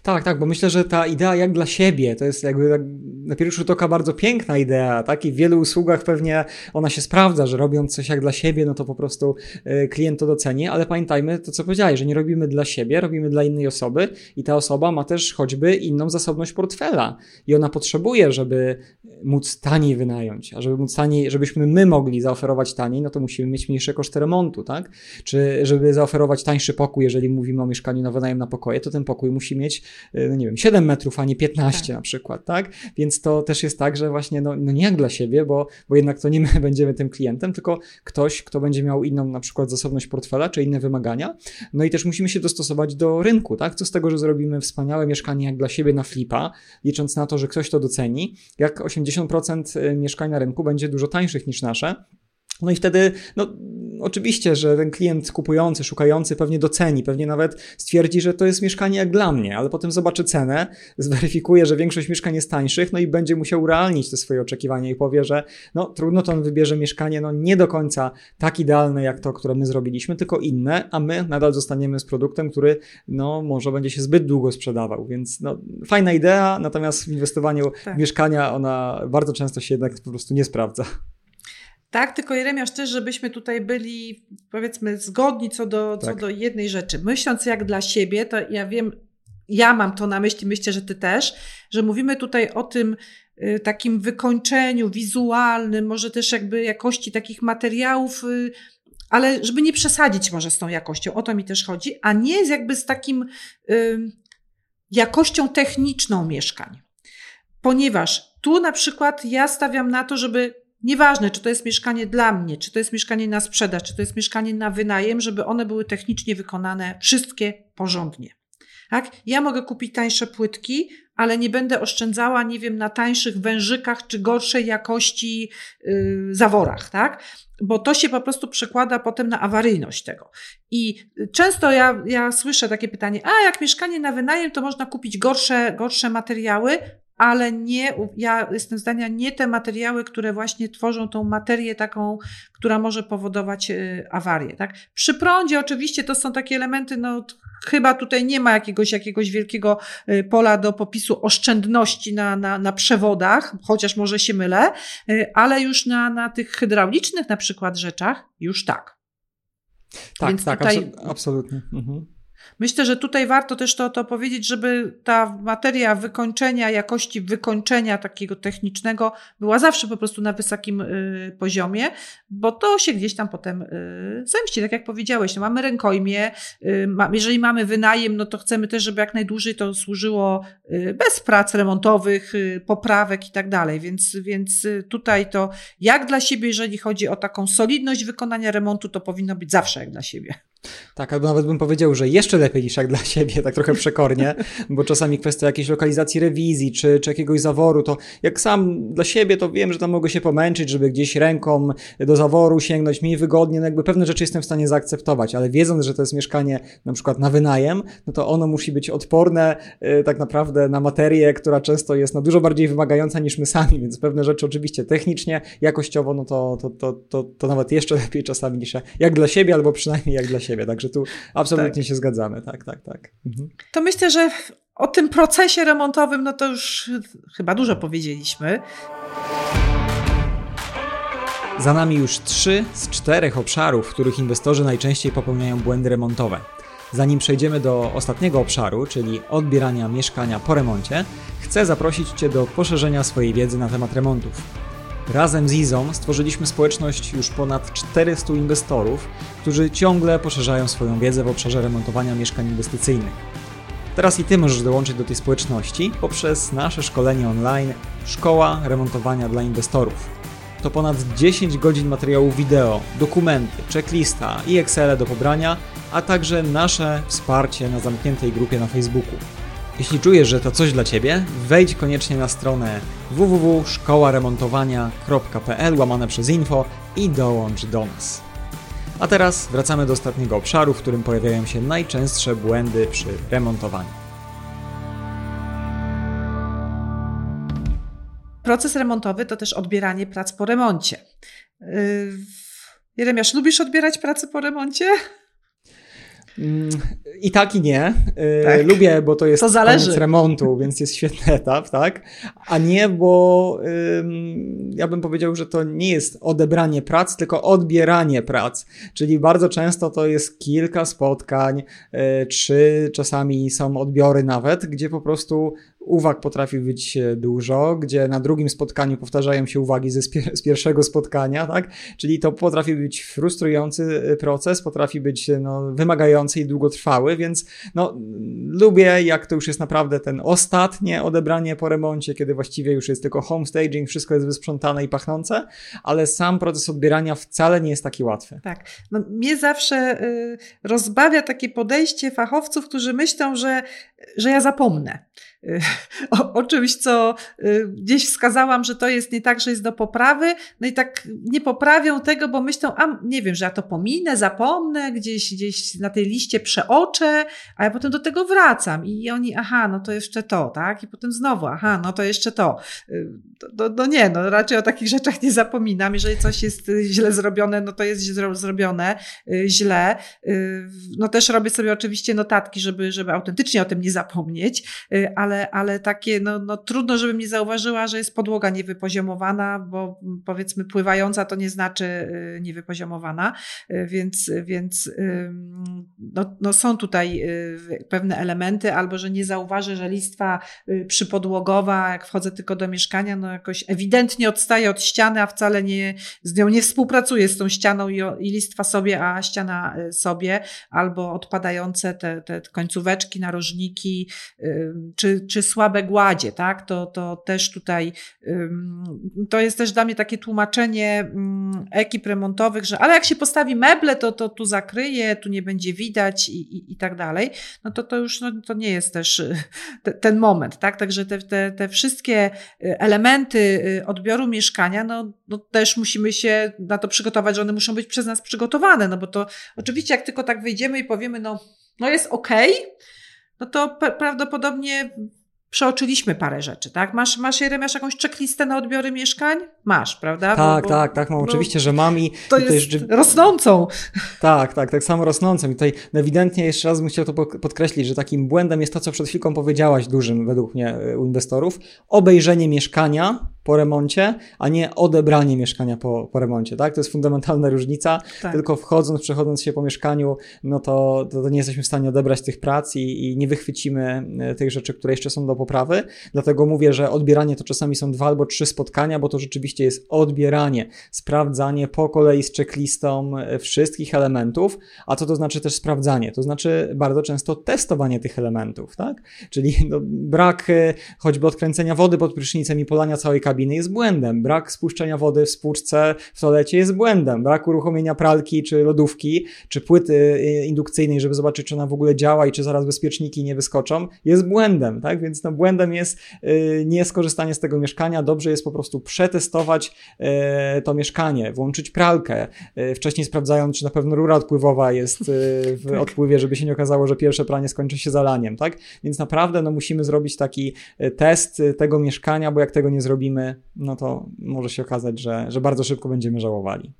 Tak, tak, bo myślę, że ta idea jak dla siebie to jest jakby tak na pierwszy rzut oka bardzo piękna idea, tak? I w wielu usługach pewnie ona się sprawdza, że robiąc coś jak dla siebie, no to po prostu e, klient to doceni, ale pamiętajmy to, co powiedziałeś, że nie robimy dla siebie, robimy dla innej osoby i ta osoba ma też choćby inną zasobność portfela i ona potrzebuje, żeby móc taniej wynająć, a żeby móc taniej, żebyśmy my mogli zaoferować taniej, no to musimy mieć mniejsze koszty remontu, tak? Czy żeby zaoferować tańszy pokój, jeżeli mówimy o mieszkaniu na wynajem na pokoje, to ten pokój musi mieć, e, no nie wiem, 7 metrów, a nie 15 tak. na przykład, tak? Więc to też jest tak, że właśnie no, no nie jak dla siebie, bo, bo jednak to nie my będziemy tym klientem, tylko ktoś, kto będzie miał inną na przykład zasobność portfela, czy inne wymagania. No i też musimy się dostosować do rynku, tak? Co z tego, że zrobimy wspaniałe mieszkanie jak dla siebie na flipa, licząc na to, że ktoś to doceni, jak 80% e, mieszkań na rynku będzie dużo tańszych niż nasze, no i wtedy, no, oczywiście, że ten klient kupujący, szukający pewnie doceni, pewnie nawet stwierdzi, że to jest mieszkanie jak dla mnie, ale potem zobaczy cenę, zweryfikuje, że większość mieszkań jest tańszych, no i będzie musiał urealnić te swoje oczekiwania i powie, że no trudno to on wybierze mieszkanie, no nie do końca tak idealne jak to, które my zrobiliśmy, tylko inne, a my nadal zostaniemy z produktem, który no może będzie się zbyt długo sprzedawał, więc no fajna idea, natomiast w inwestowaniu tak. w mieszkania ona bardzo często się jednak po prostu nie sprawdza. Tak, tylko Jeremiasz też, żebyśmy tutaj byli powiedzmy zgodni co do, tak. co do jednej rzeczy. Myśląc jak dla siebie, to ja wiem, ja mam to na myśli, myślę, że ty też, że mówimy tutaj o tym y, takim wykończeniu wizualnym, może też jakby jakości takich materiałów, y, ale żeby nie przesadzić może z tą jakością, o to mi też chodzi, a nie z jakby z takim y, jakością techniczną mieszkań. Ponieważ tu na przykład ja stawiam na to, żeby Nieważne, czy to jest mieszkanie dla mnie, czy to jest mieszkanie na sprzedaż, czy to jest mieszkanie na wynajem, żeby one były technicznie wykonane wszystkie porządnie. Tak? Ja mogę kupić tańsze płytki, ale nie będę oszczędzała, nie wiem, na tańszych wężykach czy gorszej jakości yy, zaworach, tak? Bo to się po prostu przekłada potem na awaryjność tego. I często ja, ja słyszę takie pytanie, a jak mieszkanie na wynajem, to można kupić gorsze, gorsze materiały, ale nie, ja jestem zdania, nie te materiały, które właśnie tworzą tą materię taką, która może powodować y, awarię. Tak? Przy prądzie oczywiście to są takie elementy, no chyba tutaj nie ma jakiegoś, jakiegoś wielkiego y, pola do popisu oszczędności na, na, na przewodach, chociaż może się mylę, y, ale już na, na tych hydraulicznych na przykład rzeczach już tak. Tak, Więc tak, tutaj... absolutnie. Mhm. Myślę, że tutaj warto też to, to powiedzieć, żeby ta materia wykończenia, jakości wykończenia takiego technicznego była zawsze po prostu na wysokim y, poziomie, bo to się gdzieś tam potem y, zemści. Tak jak powiedziałeś, no mamy rękojmie, y, ma, jeżeli mamy wynajem, no to chcemy też, żeby jak najdłużej to służyło y, bez prac remontowych, y, poprawek i tak dalej. Więc, więc y, tutaj to jak dla siebie, jeżeli chodzi o taką solidność wykonania remontu, to powinno być zawsze jak dla siebie. Tak, albo nawet bym powiedział, że jeszcze lepiej niż jak dla siebie, tak trochę przekornie, bo czasami kwestia jakiejś lokalizacji rewizji czy, czy jakiegoś zaworu, to jak sam dla siebie, to wiem, że tam mogę się pomęczyć, żeby gdzieś ręką do zaworu sięgnąć, mi wygodnie, no jakby pewne rzeczy jestem w stanie zaakceptować, ale wiedząc, że to jest mieszkanie na przykład na wynajem, no to ono musi być odporne yy, tak naprawdę na materię, która często jest no, dużo bardziej wymagająca niż my sami, więc pewne rzeczy oczywiście technicznie, jakościowo, no to, to, to, to, to nawet jeszcze lepiej czasami niż jak dla siebie, albo przynajmniej jak dla siebie siebie. Także tu absolutnie tak. się zgadzamy. Tak, tak, tak. Mhm. To myślę, że o tym procesie remontowym, no to już chyba dużo powiedzieliśmy. Za nami już trzy z czterech obszarów, w których inwestorzy najczęściej popełniają błędy remontowe. Zanim przejdziemy do ostatniego obszaru, czyli odbierania mieszkania po remoncie, chcę zaprosić Cię do poszerzenia swojej wiedzy na temat remontów. Razem z Izą stworzyliśmy społeczność już ponad 400 inwestorów, którzy ciągle poszerzają swoją wiedzę w obszarze remontowania mieszkań inwestycyjnych. Teraz i Ty możesz dołączyć do tej społeczności poprzez nasze szkolenie online Szkoła Remontowania dla Inwestorów. To ponad 10 godzin materiału wideo, dokumenty, checklista i Excel do pobrania, a także nasze wsparcie na zamkniętej grupie na Facebooku. Jeśli czujesz, że to coś dla Ciebie, wejdź koniecznie na stronę www.szkołaremontowania.pl łamane przez info i dołącz do nas. A teraz wracamy do ostatniego obszaru, w którym pojawiają się najczęstsze błędy przy remontowaniu. Proces remontowy to też odbieranie prac po remoncie. Yy, Jeremiasz, lubisz odbierać pracę po remoncie? Mm, I tak i nie. Y, tak. Lubię, bo to jest to koniec remontu, więc jest świetny etap, tak? A nie, bo ja bym powiedział, że to nie jest odebranie prac, tylko odbieranie prac. Czyli bardzo często to jest kilka spotkań, y, trzy czasami są odbiory nawet, gdzie po prostu uwag potrafi być e, dużo, gdzie na drugim spotkaniu powtarzają się uwagi ze z pierwszego spotkania, tak? Czyli to potrafi być frustrujący e, proces, potrafi być e, no, wymagający i długotrwały, więc no, lubię, jak to już jest naprawdę ten ostatnie odebranie po remoncie, kiedy właściwie już jest tylko home staging, wszystko jest wysprzątane i pachnące, ale sam proces odbierania wcale nie jest taki łatwy. Tak. No, mnie zawsze y, rozbawia takie podejście fachowców, którzy myślą, że, że ja zapomnę. o, o, czymś, co y, gdzieś wskazałam, że to jest nie tak, że jest do poprawy, no i tak nie poprawią tego, bo myślą, a nie wiem, że ja to pominę, zapomnę, gdzieś, gdzieś na tej liście przeoczę, a ja potem do tego wracam i oni, aha, no to jeszcze to, tak? I potem znowu, aha, no to jeszcze to. No, no nie, no raczej o takich rzeczach nie zapominam. Jeżeli coś jest źle zrobione, no to jest zrobione y, źle. Y, no też robię sobie oczywiście notatki, żeby, żeby autentycznie o tym nie zapomnieć, ale ale, takie, no, no trudno, żebym nie zauważyła, że jest podłoga niewypoziomowana, bo powiedzmy pływająca to nie znaczy y, niewypoziomowana, y, więc, więc no, no są tutaj y, pewne elementy, albo że nie zauważę, że listwa przypodłogowa, jak wchodzę tylko do mieszkania, no jakoś ewidentnie odstaje od ściany, a wcale nie, z nią nie współpracuje z tą ścianą i, i listwa sobie, a ściana sobie, albo odpadające te, te końcóweczki, narożniki, czy czy, słabe gładzie, tak? To, to też tutaj, to jest też dla mnie takie tłumaczenie ekip remontowych, że ale jak się postawi meble, to, to tu zakryje, tu nie będzie widać i, i, i tak dalej, no to to już no, to nie jest też te, ten moment, tak? Także te, te, te wszystkie y, elementy y, odbioru mieszkania, no, no też musimy się na to przygotować, że one muszą być przez nas przygotowane, no bo to oczywiście jak tylko tak wyjdziemy i powiemy, no, no jest okay, no to prawdopodobnie przeoczyliśmy parę rzeczy, tak? Masz, masz Jeremiasz jakąś checklistę na odbiory mieszkań? Masz, prawda? Tak, bo, tak, tak, mam oczywiście, że mam i... To i jest rosnącą. Tak, tak, tak samo rosnącą i tutaj ewidentnie jeszcze raz bym chciał to podkreślić, że takim błędem jest to, co przed chwilką powiedziałaś dużym według mnie u inwestorów, obejrzenie mieszkania po remoncie, a nie odebranie mieszkania po, po remoncie, tak? To jest fundamentalna różnica, tak. tylko wchodząc, przechodząc się po mieszkaniu, no to, to, nie jesteśmy w stanie odebrać tych prac i, i nie wychwycimy e, tych rzeczy, które jeszcze są do poprawy, dlatego mówię, że odbieranie to czasami są dwa albo trzy spotkania, bo to rzeczywiście jest odbieranie, sprawdzanie po kolei z checklistą e, wszystkich elementów, a co to znaczy też sprawdzanie? To znaczy bardzo często testowanie tych elementów, tak? Czyli no, brak e, choćby odkręcenia wody pod prysznicem i polania całej kabiny, kabiny jest błędem. Brak spuszczenia wody w spłuczce w toalecie jest błędem. Brak uruchomienia pralki czy lodówki, czy płyty y, indukcyjnej, żeby zobaczyć, czy ona w ogóle działa i czy zaraz bezpieczniki nie wyskoczą, jest błędem, tak? Więc no, błędem jest y, nie skorzystanie z tego mieszkania. Dobrze jest po prostu przetestować y, to mieszkanie, włączyć pralkę, wcześniej sprawdzając, czy na pewno rura odpływowa jest w tak. odpływie, żeby się nie okazało, że pierwsze pranie skończy się zalaniem, tak? Więc naprawdę no, musimy zrobić taki test tego mieszkania, bo jak tego nie zrobimy, no to może się okazać, że, że bardzo szybko będziemy żałowali.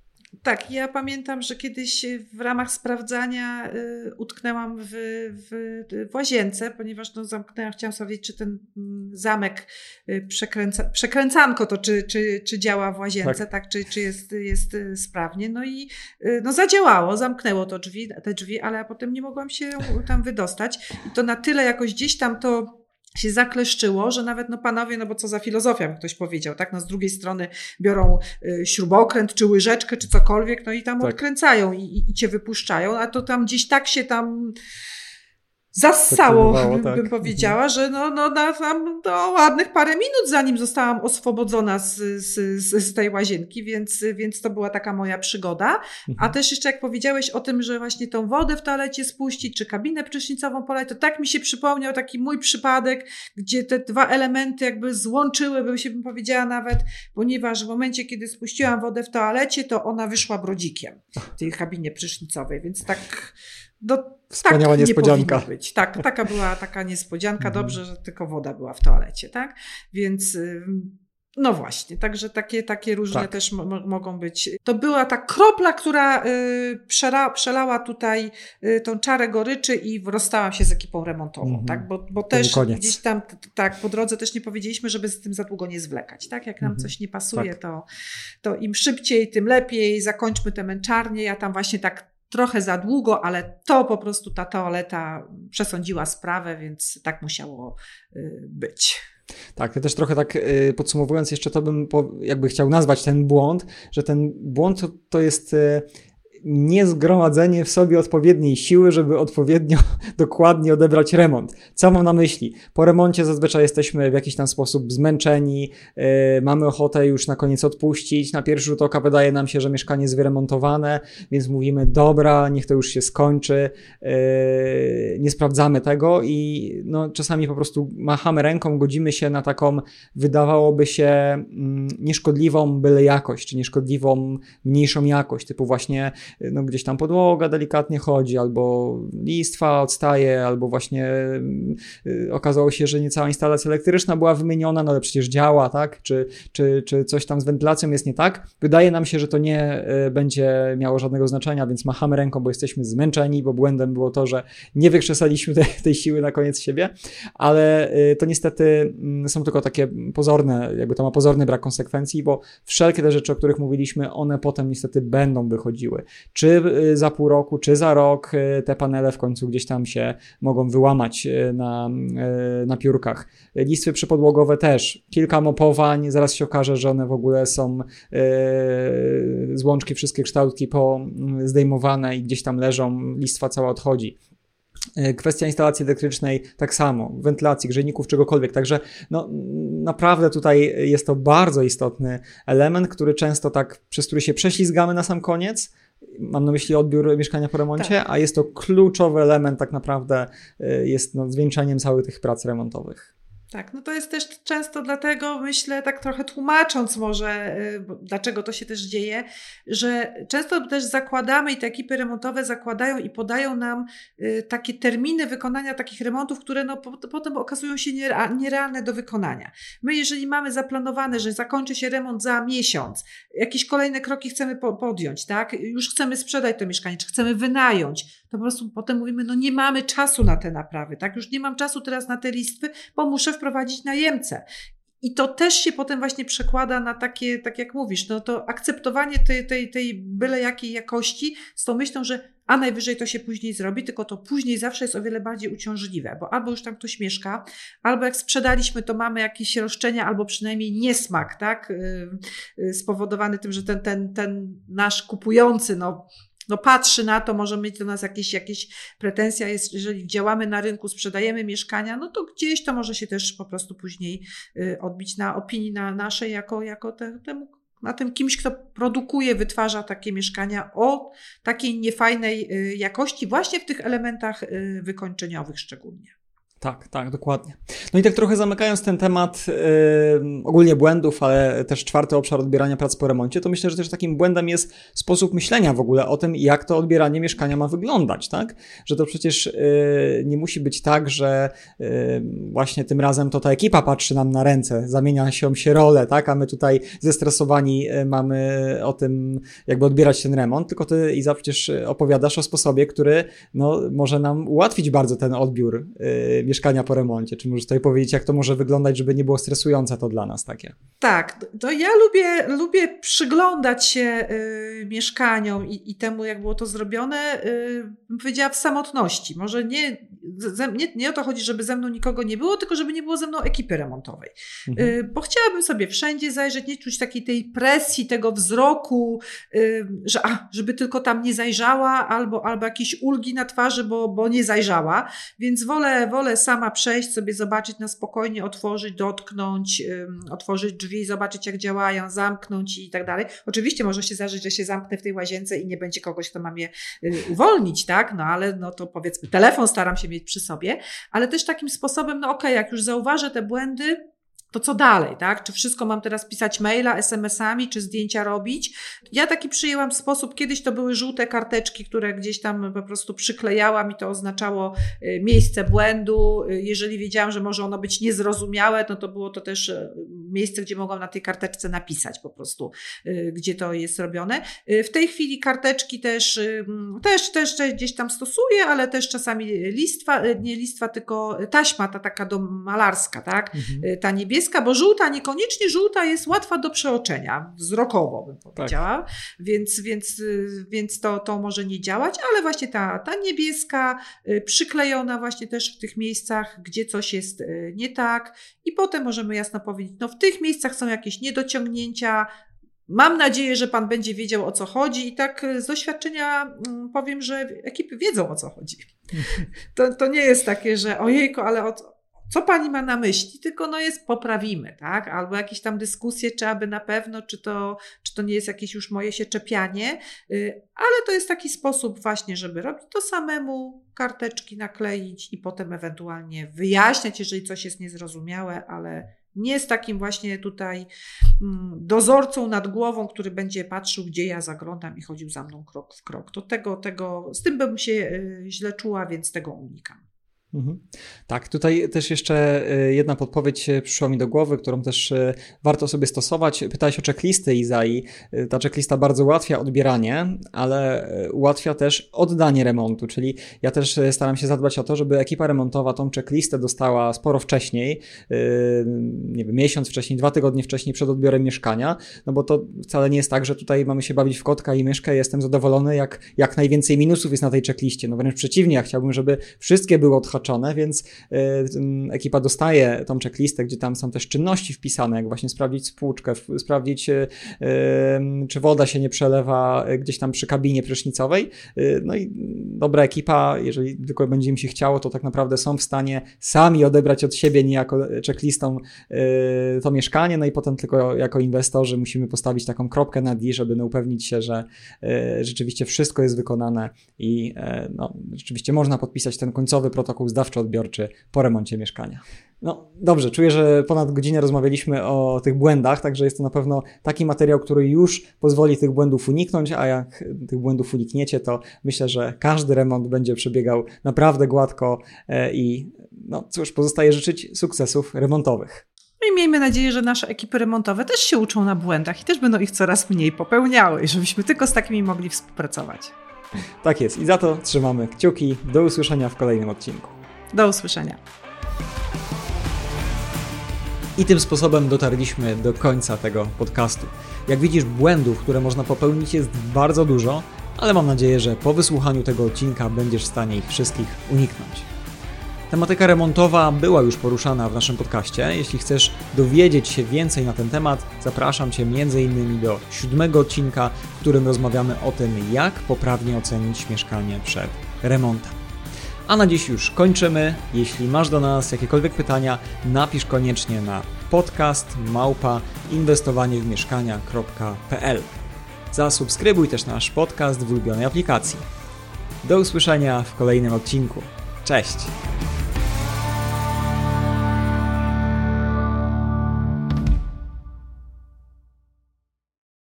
Tak, ja pamiętam, że kiedyś w ramach sprawdzania y, utknęłam w, w, w łazience, ponieważ no, zamknęłam, chciałam sobie wiedzieć, czy ten mm, zamek y, przekręca, przekręcanko to, czy, czy, czy działa w łazience, tak, tak czy, czy jest, jest y, sprawnie. No i y, no, zadziałało, zamknęło to drzwi, te drzwi, ale potem nie mogłam się tam wydostać. I to na tyle jakoś gdzieś tam to się zakleszczyło, że nawet no panowie, no bo co za filozofia, ktoś powiedział, tak? No z drugiej strony biorą y, śrubokręt, czy łyżeczkę, czy cokolwiek, no i tam tak. odkręcają i, i, i cię wypuszczają, a to tam gdzieś tak się tam zassało, bym, tak. bym powiedziała, że no, no tam do ładnych parę minut, zanim zostałam oswobodzona z, z, z tej łazienki, więc, więc to była taka moja przygoda. A mhm. też jeszcze jak powiedziałeś o tym, że właśnie tą wodę w toalecie spuścić, czy kabinę prysznicową polać, to tak mi się przypomniał taki mój przypadek, gdzie te dwa elementy jakby złączyły, bym się bym powiedziała nawet, ponieważ w momencie, kiedy spuściłam wodę w toalecie, to ona wyszła brodzikiem w tej kabinie prysznicowej, więc tak no, Wspaniała tak niespodzianka. być. Tak, taka była taka niespodzianka. Mhm. Dobrze, że tylko woda była w toalecie, tak? Więc No właśnie, także takie, takie różne tak. też mogą być. To była ta kropla, która y, przera, przelała tutaj y, tą czarę goryczy i rozstałam się z ekipą remontową, mm -hmm. tak? Bo, bo też gdzieś tam, tak, po drodze też nie powiedzieliśmy, żeby z tym za długo nie zwlekać, tak? Jak nam mm -hmm. coś nie pasuje, tak. to, to im szybciej, tym lepiej, zakończmy te męczarnie. Ja tam właśnie tak trochę za długo, ale to po prostu ta toaleta przesądziła sprawę, więc tak musiało y, być. Tak, ja też trochę tak y, podsumowując jeszcze to bym jakby chciał nazwać ten błąd, że ten błąd to, to jest y, niezgromadzenie w sobie odpowiedniej siły, żeby odpowiednio dokładnie odebrać remont. Co mam na myśli? Po remoncie zazwyczaj jesteśmy w jakiś tam sposób zmęczeni, yy, mamy ochotę już na koniec odpuścić. Na pierwszy rzut oka wydaje nam się, że mieszkanie jest wyremontowane, więc mówimy, dobra, niech to już się skończy. Yy, nie sprawdzamy tego i no, czasami po prostu machamy ręką, godzimy się na taką, wydawałoby się, mm, nieszkodliwą byle jakość, czy nieszkodliwą, mniejszą jakość, typu właśnie no, gdzieś tam podłoga delikatnie chodzi, albo listwa odstaje, albo właśnie y, okazało się, że nie cała instalacja elektryczna była wymieniona, no ale przecież działa, tak? Czy, czy, czy coś tam z wentylacją jest nie tak? Wydaje nam się, że to nie y, będzie miało żadnego znaczenia, więc machamy ręką, bo jesteśmy zmęczeni, bo błędem było to, że nie wykrzesaliśmy tej, tej siły na koniec siebie, ale y, to niestety mm, są tylko takie pozorne, jakby to ma pozorny brak konsekwencji, bo wszelkie te rzeczy, o których mówiliśmy, one potem niestety będą wychodziły czy y, za pół roku, czy za rok y, te panele w końcu gdzieś tam się mogą wyłamać y, na, na piórkach. Listwy przypodłogowe też. Kilka mopowań, zaraz się okaże, że one w ogóle są z łączki wszystkie kształtki po zdejmowane i gdzieś tam leżą, listwa cała odchodzi. Kwestia instalacji elektrycznej tak samo, wentylacji, grzejników, czegokolwiek. Także no, naprawdę tutaj jest to bardzo istotny element, który często tak, przez który się prześlizgamy na sam koniec, Mam na myśli odbiór mieszkania po remoncie, tak. a jest to kluczowy element tak naprawdę, y, jest no, zwieńczeniem całych tych prac remontowych. Tak, no to jest też często dlatego, myślę, tak trochę tłumacząc może, y, dlaczego to się też dzieje, że często też zakładamy i te ekipy remontowe zakładają i podają nam y, takie terminy wykonania takich remontów, które no potem okazują się nierealne do wykonania. My, jeżeli mamy zaplanowane, że zakończy się remont za miesiąc, jakieś kolejne kroki chcemy podjąć, tak? Już chcemy sprzedać to mieszkanie, czy chcemy wynająć, to po prostu potem mówimy, no nie mamy czasu na te naprawy, tak? Już nie mam czasu teraz na te listwy, bo muszę wprowadzić najemcę. I to też się potem właśnie przekłada na takie, tak jak mówisz, no to akceptowanie tej, tej, tej byle jakiej jakości z tą myślą, że a najwyżej to się później zrobi, tylko to później zawsze jest o wiele bardziej uciążliwe, bo albo już tam ktoś mieszka, albo jak sprzedaliśmy, to mamy jakieś roszczenia, albo przynajmniej niesmak, tak, yy, spowodowany tym, że ten, ten, ten nasz kupujący, no no patrzy na to, może mieć do nas jakieś, jakieś pretensja, jest, jeżeli działamy na rynku, sprzedajemy mieszkania, no to gdzieś to może się też po prostu później y, odbić na opinii na naszej, jako, jako te, temu na tym kimś, kto produkuje, wytwarza takie mieszkania o takiej niefajnej y, jakości, właśnie w tych elementach y, wykończeniowych szczególnie. Tak, tak, dokładnie. No i tak trochę zamykając ten temat yy, ogólnie błędów, ale też czwarty obszar odbierania prac po remoncie, to myślę, że też takim błędem jest sposób myślenia w ogóle o tym, jak to odbieranie mieszkania ma wyglądać, tak? Że to przecież yy, nie musi być tak, że yy, właśnie tym razem to ta ekipa patrzy nam na ręce, zamienia się się role, tak? A my tutaj zestresowani y, mamy o tym, jakby odbierać ten remont, tylko ty Iza przecież opowiadasz o sposobie, który no, może nam ułatwić bardzo ten odbiór y, mieszkania po remoncie? Czy możesz tutaj powiedzieć, jak to może wyglądać, żeby nie było stresujące to dla nas takie? Tak, to ja lubię, lubię przyglądać się y, mieszkaniom i, i, temu, jak było to zrobione, y, powiedziała w samotności. Może nie, ze, nie, nie o to chodzi, żeby ze mną nikogo nie było, tylko żeby nie było ze mną ekipy remontowej. Mhm. Y, bo chciałabym sobie wszędzie zajrzeć, nie czuć takiej tej presji, tego wzroku, y, że a, żeby tylko tam nie zajrzała, albo, albo jakieś ulgi na twarzy, bo, bo nie zajrzała. Więc wolę, wolę sama przejść, sobie zobaczyć na spokojnie, otworzyć, dotknąć, otworzyć drzwi, zobaczyć jak działają, zamknąć i tak dalej. Oczywiście może się zdarzyć, że się zamknę w tej łazience i nie będzie kogoś, kto ma mnie y, uwolnić, tak? No ale no to powiedzmy, telefon staram się mieć przy sobie, ale też takim sposobem, no okej, okay, jak już zauważę te błędy, to co dalej, tak? Czy wszystko mam teraz pisać maila, SMS-ami, czy zdjęcia robić? Ja taki przyjęłam sposób, kiedyś to były żółte karteczki, które gdzieś tam po prostu przyklejałam i to oznaczało y, miejsce błędu. Y, jeżeli wiedziałam, że może ono być niezrozumiałe, no to było to też y, miejsce, gdzie mogłam na tej karteczce napisać po prostu, gdzie to jest robione. W tej chwili karteczki też, też, też, też gdzieś tam stosuję, ale też czasami listwa, nie listwa, tylko taśma ta taka do malarska, tak? Mhm. Ta niebieska, bo żółta, niekoniecznie żółta jest łatwa do przeoczenia, wzrokowo bym tak. powiedziała, tak. więc, więc, więc to, to może nie działać, ale właśnie ta, ta niebieska, przyklejona właśnie też w tych miejscach, gdzie coś jest nie tak i potem możemy jasno powiedzieć, no w tych miejscach są jakieś niedociągnięcia, Mam nadzieję, że Pan będzie wiedział o co chodzi, i tak z doświadczenia mm, powiem, że ekipy wiedzą o co chodzi. To, to nie jest takie, że ojejko, ale o, co pani ma na myśli, tylko no jest poprawimy, tak? Albo jakieś tam dyskusje, czy aby na pewno, czy to, czy to nie jest jakieś już moje się czepianie, y, ale to jest taki sposób właśnie, żeby robić to samemu, karteczki nakleić i potem ewentualnie wyjaśniać, jeżeli coś jest niezrozumiałe, ale nie z takim właśnie tutaj mm, dozorcą nad głową, który będzie patrzył, gdzie ja zaglądam i chodził za mną krok w krok. To tego, tego, z tym bym się y, źle czuła, więc tego unikam. Mhm. Tak, tutaj też jeszcze e, jedna podpowiedź przyszła mi do głowy, którą też e, warto sobie stosować. Pytałeś o checklisty Izai. E, ta checklista bardzo ułatwia odbieranie, ale ułatwia też oddanie remontu, czyli ja też staram się zadbać o to, żeby ekipa remontowa tą checklistę dostała sporo wcześniej, nie wiem, miesiąc wcześniej, dwa tygodnie wcześniej przed odbiorem mieszkania, no bo to wcale nie jest tak, że tutaj mamy się bawić w kotka i myszkę jestem zadowolony, jak, jak najwięcej minusów jest na tej checkliście. No wręcz przeciwnie, ja chciałbym, żeby wszystkie były odhaczone więc e, ekipa dostaje tą checklistę, gdzie tam są też czynności wpisane, jak właśnie sprawdzić spłuczkę, sprawdzić, e, czy woda się nie przelewa gdzieś tam przy kabinie prysznicowej. E, no i dobra ekipa, jeżeli tylko będzie im się chciało, to tak naprawdę są w stanie sami odebrać od siebie niejako checklistą to mieszkanie, no i potem tylko jako inwestorzy musimy postawić taką kropkę na D, żeby no upewnić się, że rzeczywiście wszystko jest wykonane i no, rzeczywiście można podpisać ten końcowy protokół zdawczo-odbiorczy po remoncie mieszkania. No dobrze, czuję, że ponad godzinę rozmawialiśmy o tych błędach, także jest to na pewno taki materiał, który już pozwoli tych błędów uniknąć, a jak tych błędów unikniecie, to myślę, że każdy remont będzie przebiegał naprawdę gładko e, i no cóż, pozostaje życzyć sukcesów remontowych. No i miejmy nadzieję, że nasze ekipy remontowe też się uczą na błędach i też będą ich coraz mniej popełniały, żebyśmy tylko z takimi mogli współpracować. Tak jest i za to trzymamy kciuki. Do usłyszenia w kolejnym odcinku. Do usłyszenia. I tym sposobem dotarliśmy do końca tego podcastu. Jak widzisz, błędów, które można popełnić, jest bardzo dużo, ale mam nadzieję, że po wysłuchaniu tego odcinka będziesz w stanie ich wszystkich uniknąć. Tematyka remontowa była już poruszana w naszym podcaście. Jeśli chcesz dowiedzieć się więcej na ten temat, zapraszam Cię m.in. do siódmego odcinka, w którym rozmawiamy o tym, jak poprawnie ocenić mieszkanie przed remontem. A na dziś już kończymy. Jeśli masz do nas jakiekolwiek pytania, napisz koniecznie na podcast małpa inwestowaniewmieszkania.pl. Zasubskrybuj też nasz podcast w ulubionej aplikacji. Do usłyszenia w kolejnym odcinku. Cześć!